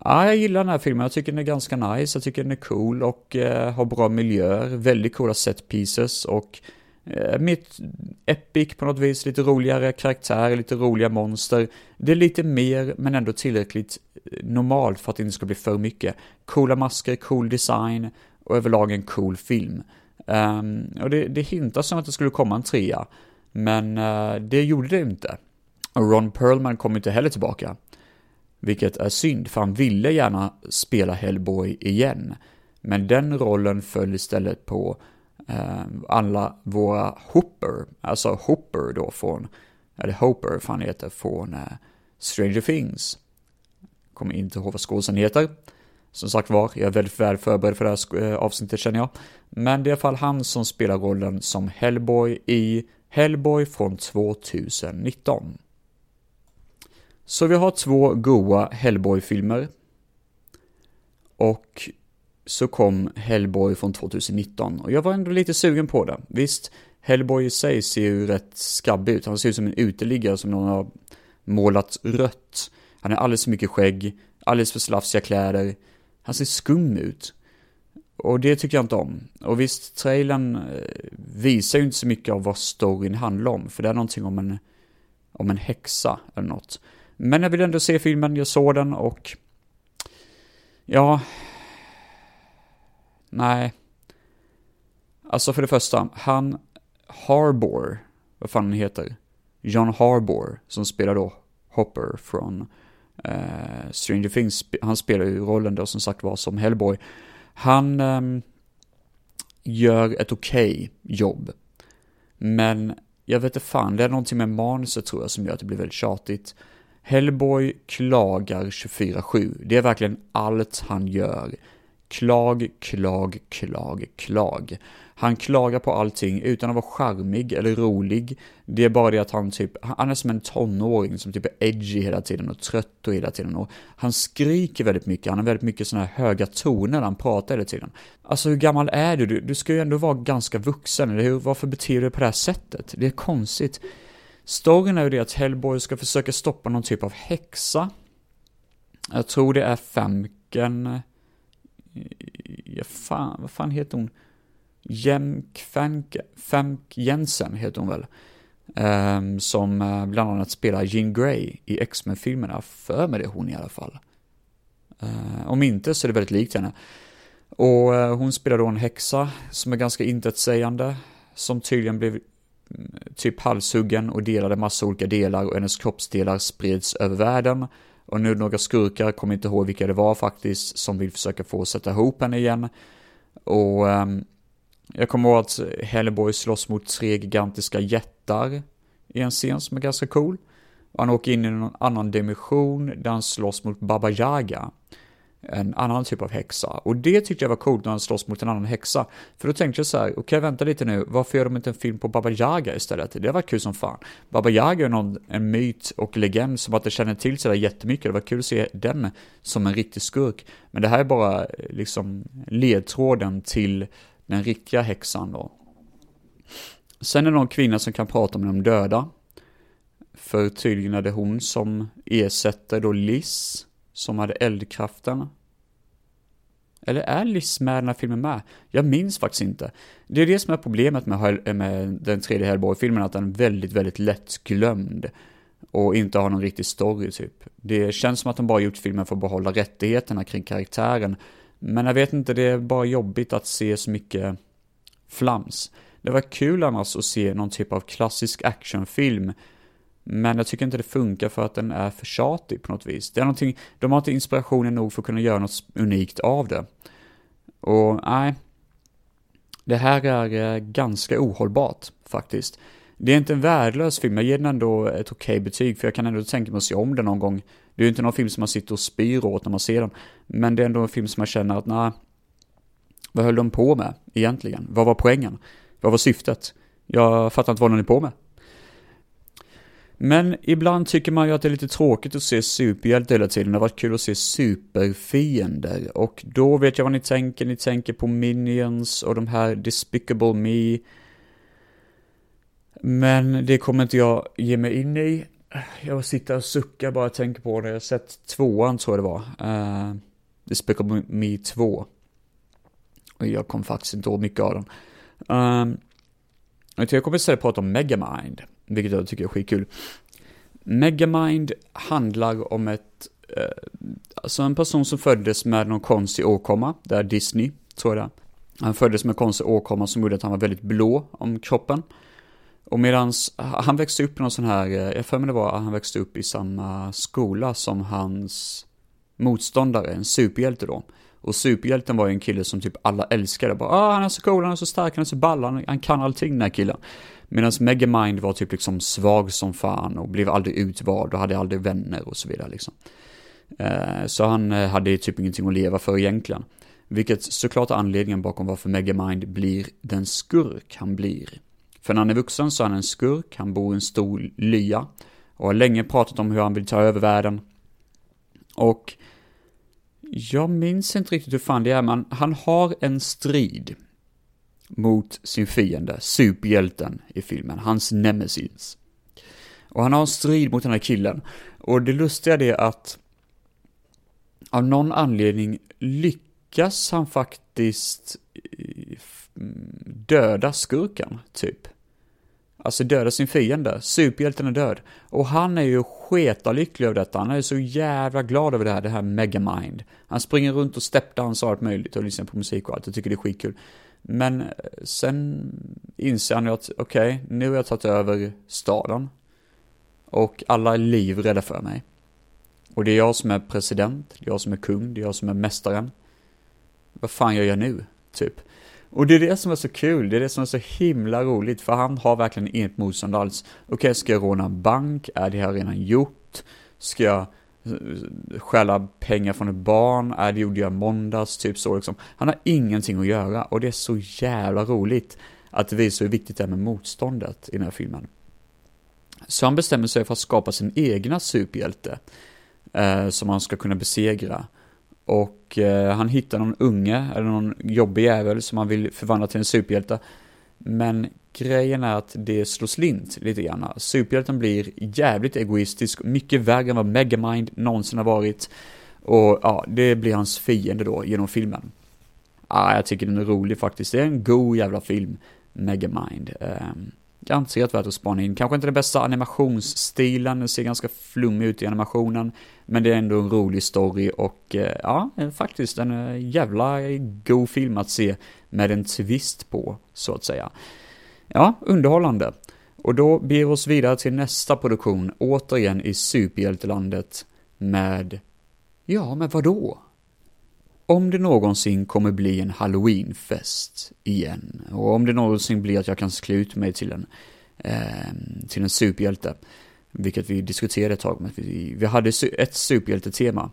Ja, jag gillar den här filmen, jag tycker den är ganska nice, jag tycker den är cool och eh, har bra miljöer, väldigt coola set pieces och Eh, mitt Epic på något vis, lite roligare karaktär, lite roliga monster. Det är lite mer, men ändå tillräckligt eh, normalt för att det inte ska bli för mycket. Coola masker, cool design och överlag en cool film. Um, och det, det hintas som att det skulle komma en trea, men uh, det gjorde det inte. Och Ron Perlman kom inte heller tillbaka. Vilket är synd, för han ville gärna spela Hellboy igen. Men den rollen föll istället på Eh, alla våra Hooper, alltså Hooper då från, eller Hooper han heter, från eh, Stranger Things. Kommer inte ihåg vad skådisen heter. Som sagt var, jag är väldigt väl förberedd för det här eh, avsnittet känner jag. Men det är i alla fall han som spelar rollen som Hellboy i Hellboy från 2019. Så vi har två goa Hellboy-filmer. Och så kom Hellboy från 2019 och jag var ändå lite sugen på det. Visst, Hellboy i sig ser ju rätt skabbig ut. Han ser ut som en uteliggare som någon har målat rött. Han har alldeles för mycket skägg, alldeles för slafsiga kläder. Han ser skum ut. Och det tycker jag inte om. Och visst, trailern eh, visar ju inte så mycket av vad storyn handlar om, för det är någonting om en, om en häxa eller något. Men jag vill ändå se filmen, jag såg den och ja, Nej. Alltså för det första, han Harbor, vad fan han heter, John Harbor, som spelar då Hopper från eh, Stranger Things, han spelar ju rollen då som sagt var som Hellboy. Han eh, gör ett okej okay jobb. Men jag vet inte fan, det är någonting med manuset tror jag som gör att det blir väldigt tjatigt. Hellboy klagar 24-7. Det är verkligen allt han gör. Klag, klag, klag, klag. Han klagar på allting utan att vara charmig eller rolig. Det är bara det att han typ, han är som en tonåring som typ är edgy hela tiden och trött och hela tiden och han skriker väldigt mycket, han har väldigt mycket sådana här höga toner när han pratar hela tiden. Alltså hur gammal är du? du? Du ska ju ändå vara ganska vuxen, eller hur? Varför beter du dig på det här sättet? Det är konstigt. Storyn är ju det att Hellboy ska försöka stoppa någon typ av häxa. Jag tror det är Femken ja, fan, vad fan heter hon? Jemk Fank, Jensen heter hon väl. Um, som eh, bland annat spelar Jean Grey i X-Men-filmerna. För mig det hon i alla fall. Uh, om inte så är det väldigt likt henne. Och uh, hon spelar då en häxa som är ganska intetsägande. Som tydligen blev mm, typ halshuggen och delade massa olika delar och hennes kroppsdelar spreds över världen. Och nu några skurkar, kommer inte ihåg vilka det var faktiskt, som vill försöka få sätta ihop henne igen. Och um, jag kommer ihåg att Hellboy slåss mot tre gigantiska jättar i en scen som är ganska cool. Och han åker in i någon annan dimension där han slåss mot Baba Yaga en annan typ av häxa. Och det tyckte jag var coolt när han slåss mot en annan häxa. För då tänkte jag så här, okej okay, vänta lite nu, varför gör de inte en film på Baba Yaga istället? Det var kul som fan. Baba Yaga är någon, en myt och legend som att det känner till sådär jättemycket. Det var kul att se den som en riktig skurk. Men det här är bara eh, liksom ledtråden till den riktiga häxan då. Sen är det någon kvinna som kan prata med de döda. För tydligen är det hon som ersätter då Liz som hade eldkraften. Eller är Liz med i den här filmen med? Jag minns faktiskt inte. Det är det som är problemet med, med den tredje Hellboy-filmen, att den är väldigt, väldigt lättglömd. Och inte har någon riktig story typ. Det känns som att de bara gjort filmen för att behålla rättigheterna kring karaktären. Men jag vet inte, det är bara jobbigt att se så mycket flams. Det var kul annars att se någon typ av klassisk actionfilm. Men jag tycker inte det funkar för att den är för tjatig på något vis. Det är någonting, de har inte inspirationen nog för att kunna göra något unikt av det. Och nej, det här är eh, ganska ohållbart faktiskt. Det är inte en värdelös film, jag ger den ändå ett okej okay betyg, för jag kan ändå tänka mig att se om den någon gång. Det är ju inte någon film som man sitter och spyr åt när man ser den, men det är ändå en film som man känner att, nej, vad höll de på med egentligen? Vad var poängen? Vad var syftet? Jag fattar inte vad de är på med. Men ibland tycker man ju att det är lite tråkigt att se superhjälte hela tiden. Det har varit kul att se superfiender. Och då vet jag vad ni tänker. Ni tänker på Minions och de här Despicable Me. Men det kommer inte jag ge mig in i. Jag sitter och suckar bara och tänker på det. Jag har sett tvåan tror jag det var. Uh, Despicable Me 2. Och jag kom faktiskt inte ihåg mycket av den. Um, eh, jag kommer istället prata om Megamind, vilket jag tycker är skitkul. Megamind handlar om ett, eh, alltså en person som föddes med någon konstig åkomma, det är Disney, tror jag det Han föddes med konstig åkomma som gjorde att han var väldigt blå om kroppen. Och medans han växte upp i någon sån här, eh, jag för mig det var att han växte upp i samma skola som hans motståndare, en superhjälte då. Och superhjälten var ju en kille som typ alla älskade. Bara, ah, han är så cool, han är så stark, han är så ball, han, han kan allting den här killen. Medan Megamind var typ liksom svag som fan och blev aldrig utvald och hade aldrig vänner och så vidare liksom. Eh, så han eh, hade typ ingenting att leva för egentligen. Vilket såklart är anledningen bakom varför Megamind blir den skurk han blir. För när han är vuxen så är han en skurk, han bor i en stor lya och har länge pratat om hur han vill ta över världen. Och jag minns inte riktigt hur fan det är, men han har en strid mot sin fiende, superhjälten i filmen, hans nemesis. Och han har en strid mot den här killen. Och det lustiga är att av någon anledning lyckas han faktiskt eh, mm, döda skurken, typ. Alltså döda sin fiende. Superhjälten är död. Och han är ju sketalycklig över detta. Han är ju så jävla glad över det här, det här Megamind. Han springer runt och steppdansar och allt möjligt och lyssnar på musik och allt. Jag tycker det är skitkul. Men eh, sen inser han ju att okej, okay, nu har jag tagit över staden. Och alla är livrädda för mig. Och det är jag som är president, det är jag som är kung, det är jag som är mästaren. Vad fan gör jag nu? Typ. Och det är det som är så kul, det är det som är så himla roligt, för han har verkligen inget motstånd alls. Okej, okay, ska jag råna en bank? Är det här redan gjort? Ska jag stjäla pengar från ett barn? Är det gjorde jag måndags? Typ så liksom. Han har ingenting att göra och det är så jävla roligt att det visar hur viktigt det är med motståndet i den här filmen. Så han bestämmer sig för att skapa sin egna superhjälte eh, som han ska kunna besegra. Och eh, han hittar någon unge, eller någon jobbig jävel som han vill förvandla till en superhjälte. Men grejen är att det slår slint lite grann. Superhjälten blir jävligt egoistisk, mycket värre än vad Megamind någonsin har varit. Och ja, det blir hans fiende då genom filmen. Ja, jag tycker den är rolig faktiskt. Det är en god jävla film, Megamind. Um, garanterat värt att spana in. Kanske inte den bästa animationsstilen, den ser ganska flummig ut i animationen. Men det är ändå en rolig story och eh, ja, eh, faktiskt en eh, jävla god film att se med en twist på, så att säga. Ja, underhållande. Och då beger vi oss vidare till nästa produktion, återigen i superhjältelandet med, ja, med vadå? Om det någonsin kommer bli en halloweenfest igen, och om det någonsin blir att jag kan klä ut mig till en, eh, till en superhjälte, vilket vi diskuterade ett tag, men vi, vi hade ett superhjältetema,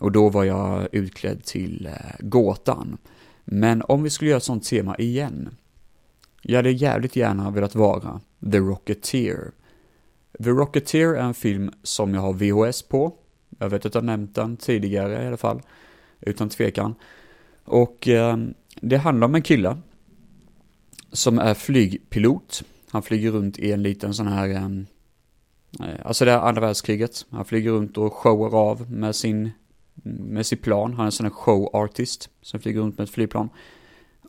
och då var jag utklädd till eh, gåtan. Men om vi skulle göra ett sånt tema igen, jag hade jävligt gärna velat vara The Rocketeer. The Rocketeer är en film som jag har VHS på, jag vet att jag nämnt den tidigare i alla fall, utan tvekan. Och eh, det handlar om en kille som är flygpilot. Han flyger runt i en liten sån här, ehm, eh, alltså det är andra världskriget. Han flyger runt och showar av med sin med sitt plan. Han är en sån här show artist som flyger runt med ett flygplan.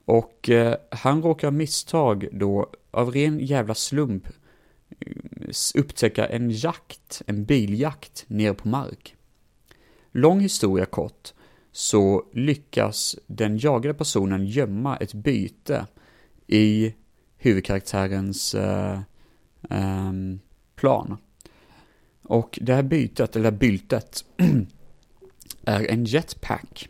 Och eh, han råkar av misstag då, av ren jävla slump, eh, upptäcka en jakt, en biljakt, ner på mark. Lång historia kort, så lyckas den jagade personen gömma ett byte i huvudkaraktärens eh, eh, plan. Och det här bytet, eller byltet, <clears throat> är en jetpack.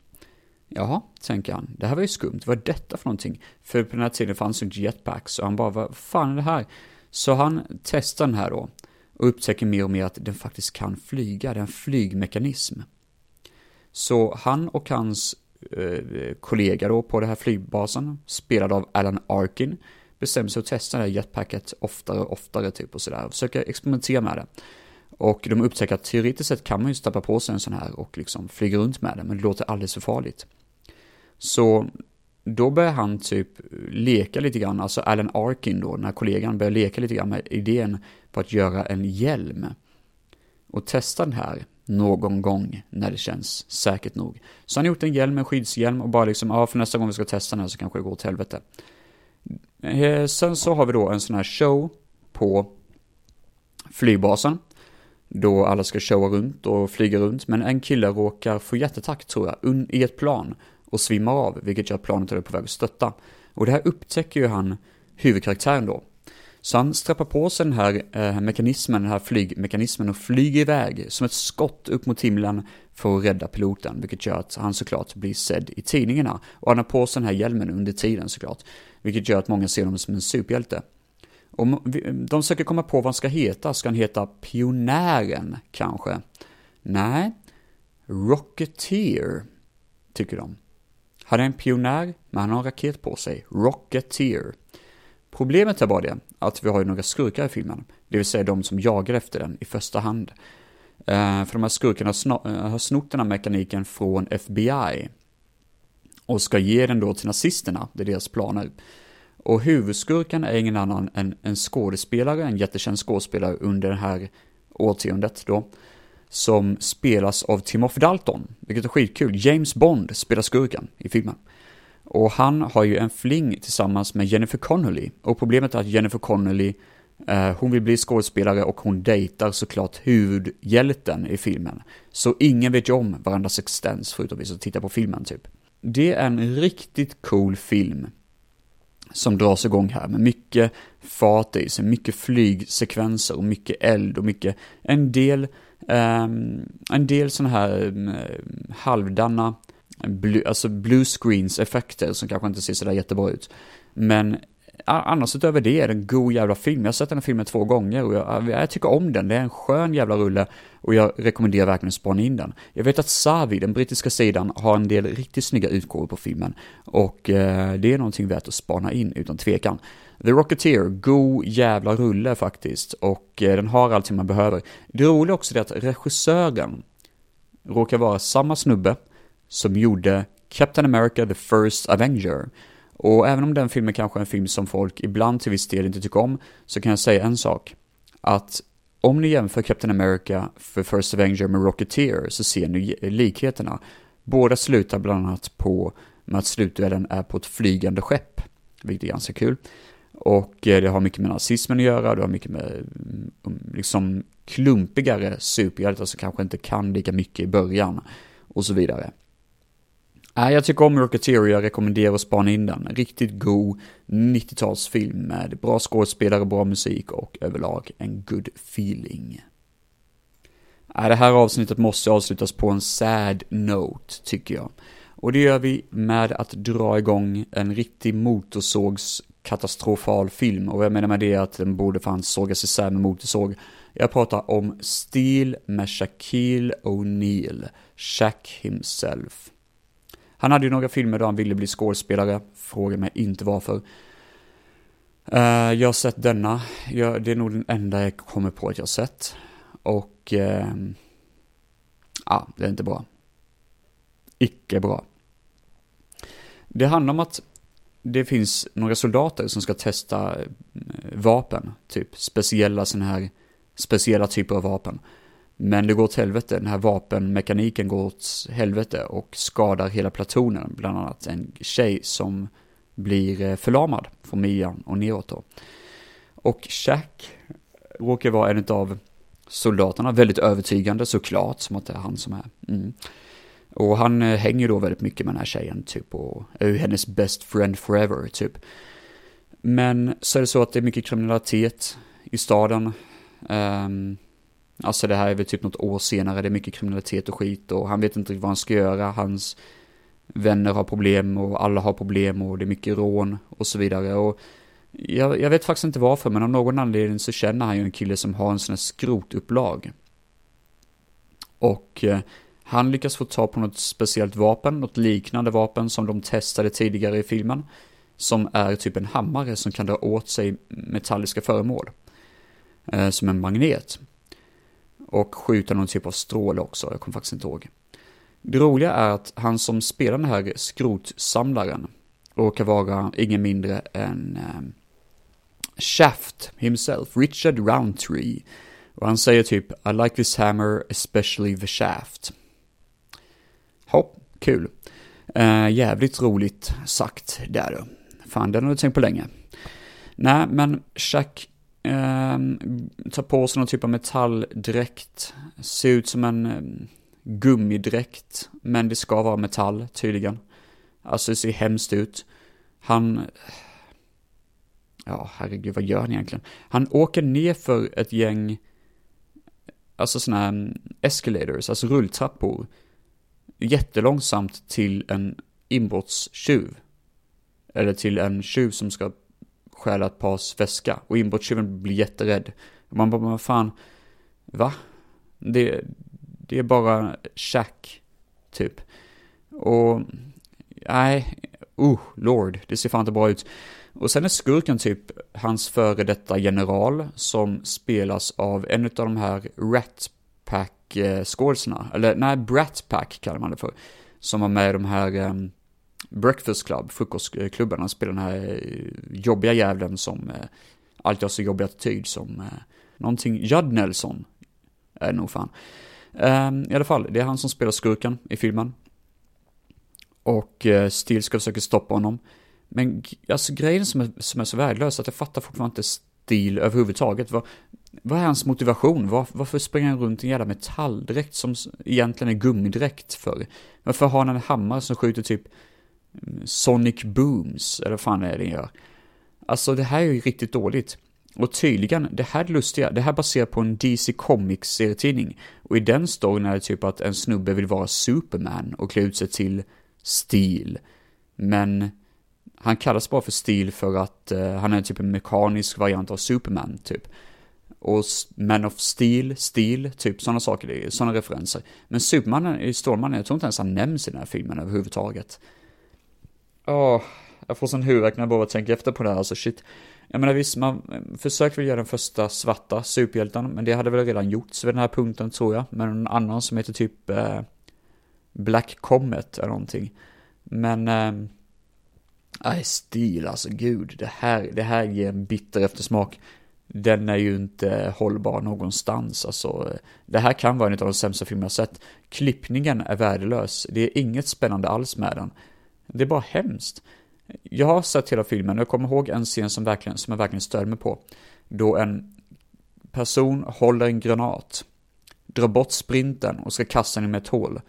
Jaha, tänker han. Det här var ju skumt. Vad är detta för någonting? För på den här tiden fanns ju inte jetpacks. Och han bara, vad fan är det här? Så han testar den här då. Och upptäcker mer och mer att den faktiskt kan flyga. Det är en flygmekanism. Så han och hans eh, kollega då på den här flygbasen, spelad av Alan Arkin, bestämmer sig att testa det här jetpacket oftare och oftare typ och sådär. Och försöker experimentera med det. Och de upptäcker att teoretiskt sett kan man ju stappa på sig en sån här och liksom flyga runt med det, men det låter alldeles för farligt. Så då börjar han typ leka lite grann, alltså Alan Arkin då, den här kollegan, börjar leka lite grann med idén på att göra en hjälm. Och testa den här någon gång när det känns säkert nog. Så han har gjort en hjälm, en skyddshjälm och bara liksom, ja för nästa gång vi ska testa den här så kanske det går åt helvete. Eh, sen så har vi då en sån här show på flygbasen. Då alla ska showa runt och flyga runt, men en kille råkar få hjärtattack tror jag, i ett plan och svimmar av, vilket gör att planet är på väg att stötta. Och det här upptäcker ju han huvudkaraktären då. Så han strappar på sig den här eh, mekanismen, den här flygmekanismen och flyger iväg som ett skott upp mot himlen för att rädda piloten, vilket gör att han såklart blir sedd i tidningarna. Och han har på sig den här hjälmen under tiden såklart, vilket gör att många ser honom som en superhjälte. Och de försöker komma på vad han ska heta. Ska han heta Pionären, kanske? Nej, Rocketeer, tycker de. Han är en pionjär, men han har en raket på sig. Rocketeer. Problemet är bara det, att vi har ju några skurkar i filmen. Det vill säga de som jagar efter den i första hand. Eh, för de här skurkarna eh, har snott den här mekaniken från FBI. Och ska ge den då till nazisterna, det är deras planer. Och huvudskurken är ingen annan än en skådespelare, en jättekänd skådespelare under det här årtiondet då. Som spelas av Timothy Dalton, vilket är skitkul. James Bond spelar skurken i filmen. Och han har ju en fling tillsammans med Jennifer Connelly. Och problemet är att Jennifer Connelly, eh, hon vill bli skådespelare och hon dejtar såklart huvudhjälten i filmen. Så ingen vet ju om varandras existens förutom vi som tittar på filmen typ. Det är en riktigt cool film som dras igång här med mycket fart i sig, mycket flygsekvenser och mycket eld och mycket, en del, um, en del sådana här mm, um, halvdana, blu, alltså blue screens effekter som kanske inte ser sådär jättebra ut. Men annars utöver det är det en god jävla film. Jag har sett den här filmen två gånger och jag, jag, tycker om den. Det är en skön jävla rulle och jag rekommenderar verkligen att spana in den. Jag vet att Savi, den brittiska sidan, har en del riktigt snygga utgåvor på filmen och eh, det är någonting värt att spana in utan tvekan. The Rocketeer, god jävla rulle faktiskt och eh, den har allting man behöver. Det roliga också är att regissören råkar vara samma snubbe som gjorde Captain America The First Avenger. Och även om den filmen kanske är en film som folk ibland till viss del inte tycker om, så kan jag säga en sak. Att om ni jämför Captain America för First Avenger med Rocketeer så ser ni likheterna. Båda slutar bland annat på med att slutduellen är på ett flygande skepp, vilket är ganska kul. Och eh, det har mycket med nazismen att göra, det har mycket med mm, mm, liksom klumpigare superhjältar som kanske inte kan lika mycket i början och så vidare. Äh, jag tycker om Rocketeer och jag rekommenderar att spana in den. Riktigt god 90-talsfilm med bra skådespelare, bra musik och överlag en good feeling. Äh, det här avsnittet måste avslutas på en sad note, tycker jag. Och det gör vi med att dra igång en riktig motorsågs katastrofal film. Och jag menar med det att den borde fan sågas isär med motorsåg. Jag pratar om Steel med Shaquille O'Neal, Shaq himself. Han hade ju några filmer då han ville bli skådespelare, fråga mig inte varför. Uh, jag har sett denna, jag, det är nog den enda jag kommer på att jag har sett. Och, uh, ja, det är inte bra. Icke bra. Det handlar om att det finns några soldater som ska testa eh, vapen, typ speciella sådana här, speciella typer av vapen. Men det går åt helvete, den här vapenmekaniken går åt helvete och skadar hela platonen, bland annat en tjej som blir eh, förlamad från midjan och neråt då. Och Jack råkar vara en av soldaterna, väldigt övertygande såklart, som att det är han som är. Mm. Och han eh, hänger då väldigt mycket med den här tjejen, typ, och är ju hennes best friend forever, typ. Men så är det så att det är mycket kriminalitet i staden. Um, alltså det här är väl typ något år senare, det är mycket kriminalitet och skit och han vet inte vad han ska göra. Hans vänner har problem och alla har problem och det är mycket rån och så vidare. Och jag, jag vet faktiskt inte varför, men av någon anledning så känner han ju en kille som har en sån här skrotupplag. Och eh, han lyckas få ta på något speciellt vapen, något liknande vapen som de testade tidigare i filmen. Som är typ en hammare som kan dra åt sig metalliska föremål. Eh, som en magnet. Och skjuta någon typ av stråle också, jag kommer faktiskt inte ihåg. Det roliga är att han som spelar den här skrotsamlaren råkar vara ingen mindre än eh, Shaft himself, Richard Roundtree. Och han säger typ I like this hammer, especially the shaft. Hopp, kul. Eh, jävligt roligt sagt där då. Fan, den har du tänkt på länge. Nej, men Chuck Eh, tar på sig någon typ av metalldräkt. Ser ut som en eh, gummidräkt, men det ska vara metall tydligen. Alltså det ser hemskt ut. Han... Ja, herregud, vad gör han egentligen? Han åker ner för ett gäng, alltså sådana här mm, escalators, alltså rulltrappor, jättelångsamt till en inbrottstjuv. Eller till en tjuv som ska stjäla ett pars väska. Och inbrottstjuven blir jätterädd. Man bara, vad fan, va? Det, det är bara Shack, typ. Och, nej, oh, lord, det ser fan inte bra ut. Och sen är skurken typ hans före detta general som spelas av en av de här Rat Pack-skådisarna. Eh, Eller nej, Brat Pack kallar man det för. Som var med i de här um, Breakfast Club, frukostklubbarna. Han spelar den här eh, jobbiga jävlen som eh, alltid har så jobbig attityd som eh, någonting, Judd Nelson är nog fan. Eh, I alla fall, det är han som spelar skurken i filmen. Och eh, Steel ska försöka stoppa honom. Men alltså grejen som är, som är så värdelös, att jag fattar fortfarande inte Steel överhuvudtaget. Vad, vad är hans motivation? Var, varför springer han runt i en jävla metalldräkt som egentligen är gummidräkt för? Varför har han en hammare som skjuter typ Sonic Booms, eller vad fan är det den gör? Alltså det här är ju riktigt dåligt. Och tydligen, det här är lustiga, det här baserar på en DC Comics serietidning. Och i den storyn är det typ att en snubbe vill vara Superman och klä ut sig till Steel. Men han kallas bara för Steel för att uh, han är typ en mekanisk variant av Superman, typ. Och Man of Steel, Steel, typ sådana saker, sådana referenser. Men Superman Stålmannen, jag tror inte ens han nämns i den här filmen överhuvudtaget. Åh, oh, jag får sån huvudvärk när jag bara tänker efter på det här, alltså shit. Jag menar visst, man försökte väl göra den första svarta superhjälten, men det hade väl redan gjorts vid den här punkten tror jag. Med en annan som heter typ eh, Black Comet eller någonting. Men, eh, nej, stil alltså, gud, det här, det här ger en bitter eftersmak. Den är ju inte hållbar någonstans, alltså. Det här kan vara en av de sämsta filmer jag sett. Klippningen är värdelös, det är inget spännande alls med den. Det är bara hemskt. Jag har sett hela filmen och jag kommer ihåg en scen som, verkligen, som jag verkligen stör mig på. Då en person håller en granat, drar bort sprinten och ska kasta den med ett hål.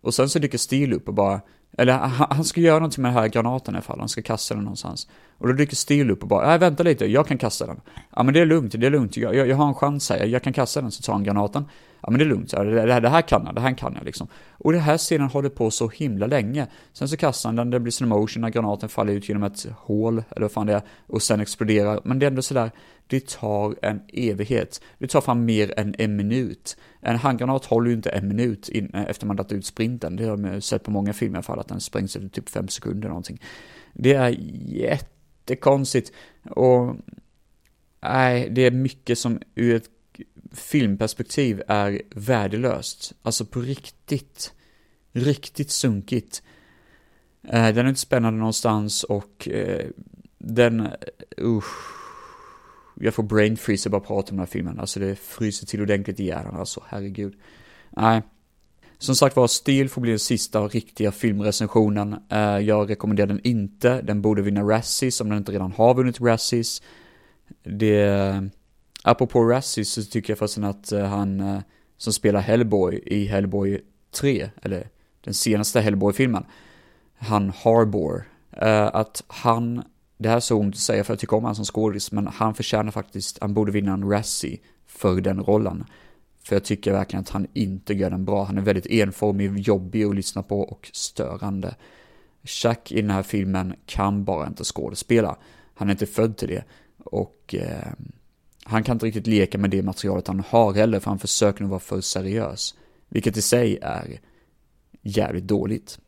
Och sen så dyker Steel upp och bara, eller han ska göra någonting med den här granaten i alla fall, han ska kasta den någonstans. Och då dyker Steel upp och bara, nej vänta lite, jag kan kasta den. Ja men det är lugnt, det är lugnt, jag, jag, jag har en chans här, jag kan kasta den, så tar han granaten. Ja men det är lugnt, det, här, det här kan jag, det här kan jag liksom. Och det här scenen håller på så himla länge. Sen så kastar han den, det blir slow motion när granaten faller ut genom ett hål, eller vad fan det är, och sen exploderar. Men det är ändå sådär, det tar en evighet. Det tar fram mer än en minut. En handgranat håller ju inte en minut in, eh, efter man lagt ut sprinten. Det har man sett på många filmer i alla fall, att den sprängs efter typ fem sekunder någonting. Det är jättekonstigt. Och nej, det är mycket som ur ett filmperspektiv är värdelöst. Alltså på riktigt, riktigt sunkigt. Eh, den är inte spännande någonstans och eh, den, eh, usch. jag får brain freeze bara prata om den här filmen. Alltså det fryser till ordentligt i hjärnan, alltså herregud. Nej. Som sagt var, Steel får bli den sista riktiga filmrecensionen. Eh, jag rekommenderar den inte. Den borde vinna Razzies om den inte redan har vunnit Razzies. Det... Apropå Razzie så tycker jag förresten att eh, han eh, som spelar Hellboy i Hellboy 3, eller den senaste Hellboy-filmen, han Harbor, eh, att han det här är så ont att säga för jag tycker om han som skådis, men han förtjänar faktiskt, han borde vinna en Razzie för den rollen. För jag tycker verkligen att han inte gör den bra. Han är väldigt enformig, jobbig att lyssna på och störande. Chuck i den här filmen kan bara inte skådespela. Han är inte född till det. Och eh, han kan inte riktigt leka med det materialet han har heller, för han försöker nog vara för seriös. Vilket i sig är jävligt dåligt.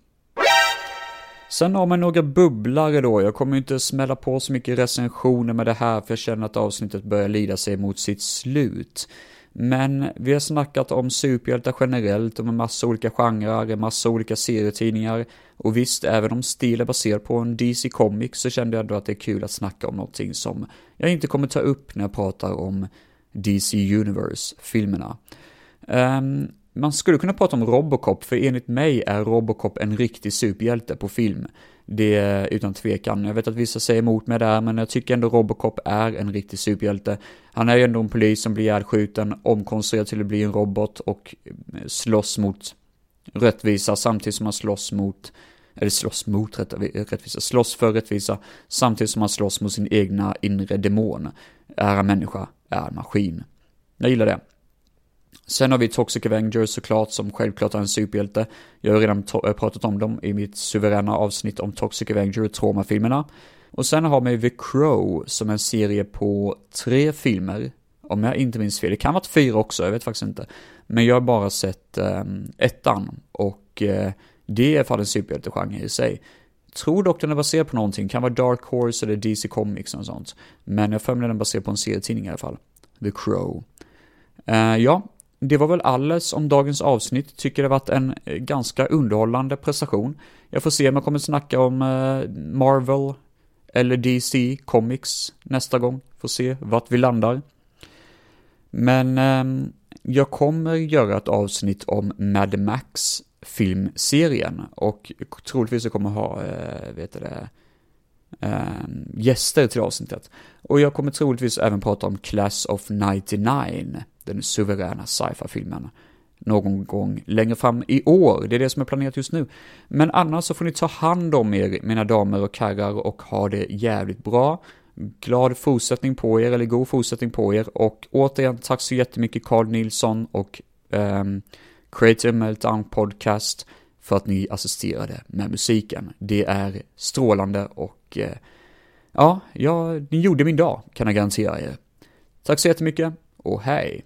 Sen har man några bubblare då, jag kommer inte smälla på så mycket recensioner med det här för jag känner att avsnittet börjar lida sig mot sitt slut. Men vi har snackat om superhjältar generellt, om en massa olika genrer, en massa olika serietidningar. Och visst, även om stil är baserad på en DC Comics så kände jag ändå att det är kul att snacka om någonting som jag inte kommer ta upp när jag pratar om DC Universe-filmerna. Um, ehm, man skulle kunna prata om Robocop, för enligt mig är Robocop en riktig superhjälte på film. Det är utan tvekan. Jag vet att vissa säger emot mig där, men jag tycker ändå Robocop är en riktig superhjälte. Han är ju ändå en polis som blir ihjälskjuten, omkonstruerad till att bli en robot och eh, slåss mot rättvisa samtidigt som han slåss mot, eller slåss mot rättvisa, slåss för rättvisa samtidigt som han slåss mot sin egna inre demon. Är han människa, är han maskin. Jag gillar det. Sen har vi Toxic Avengers såklart, som självklart är en superhjälte. Jag har redan eh, pratat om dem i mitt suveräna avsnitt om Toxic Avenger och Trauma-filmerna. Och sen har vi The Crow, som är en serie på tre filmer, om jag inte minns fel. Det kan vara fyra också, jag vet faktiskt inte. Men jag har bara sett um, ettan, och uh, det är i alla fall en superhjältegenre i sig. Tror dock den är baserad på någonting, kan vara Dark Horse eller DC Comics och sånt. Men jag för mig den är baserad på en serietidning i alla fall. The Crow. Uh, ja, det var väl alles om dagens avsnitt. Tycker det varit en eh, ganska underhållande prestation. Jag får se om jag kommer snacka om eh, Marvel eller DC Comics nästa gång. Får se vart vi landar. Men ehm, jag kommer göra ett avsnitt om Mad Max filmserien och troligtvis jag kommer ha, eh, vet det, ehm, gäster till avsnittet. Och jag kommer troligtvis även prata om Class of 99 den suveräna sci-fi-filmen någon gång längre fram i år. Det är det som är planerat just nu. Men annars så får ni ta hand om er, mina damer och herrar, och ha det jävligt bra. Glad fortsättning på er, eller god fortsättning på er. Och återigen, tack så jättemycket Carl Nilsson och um, Creative Meltdown Podcast för att ni assisterade med musiken. Det är strålande och uh, ja, ja, ni gjorde min dag, kan jag garantera er. Tack så jättemycket or hey.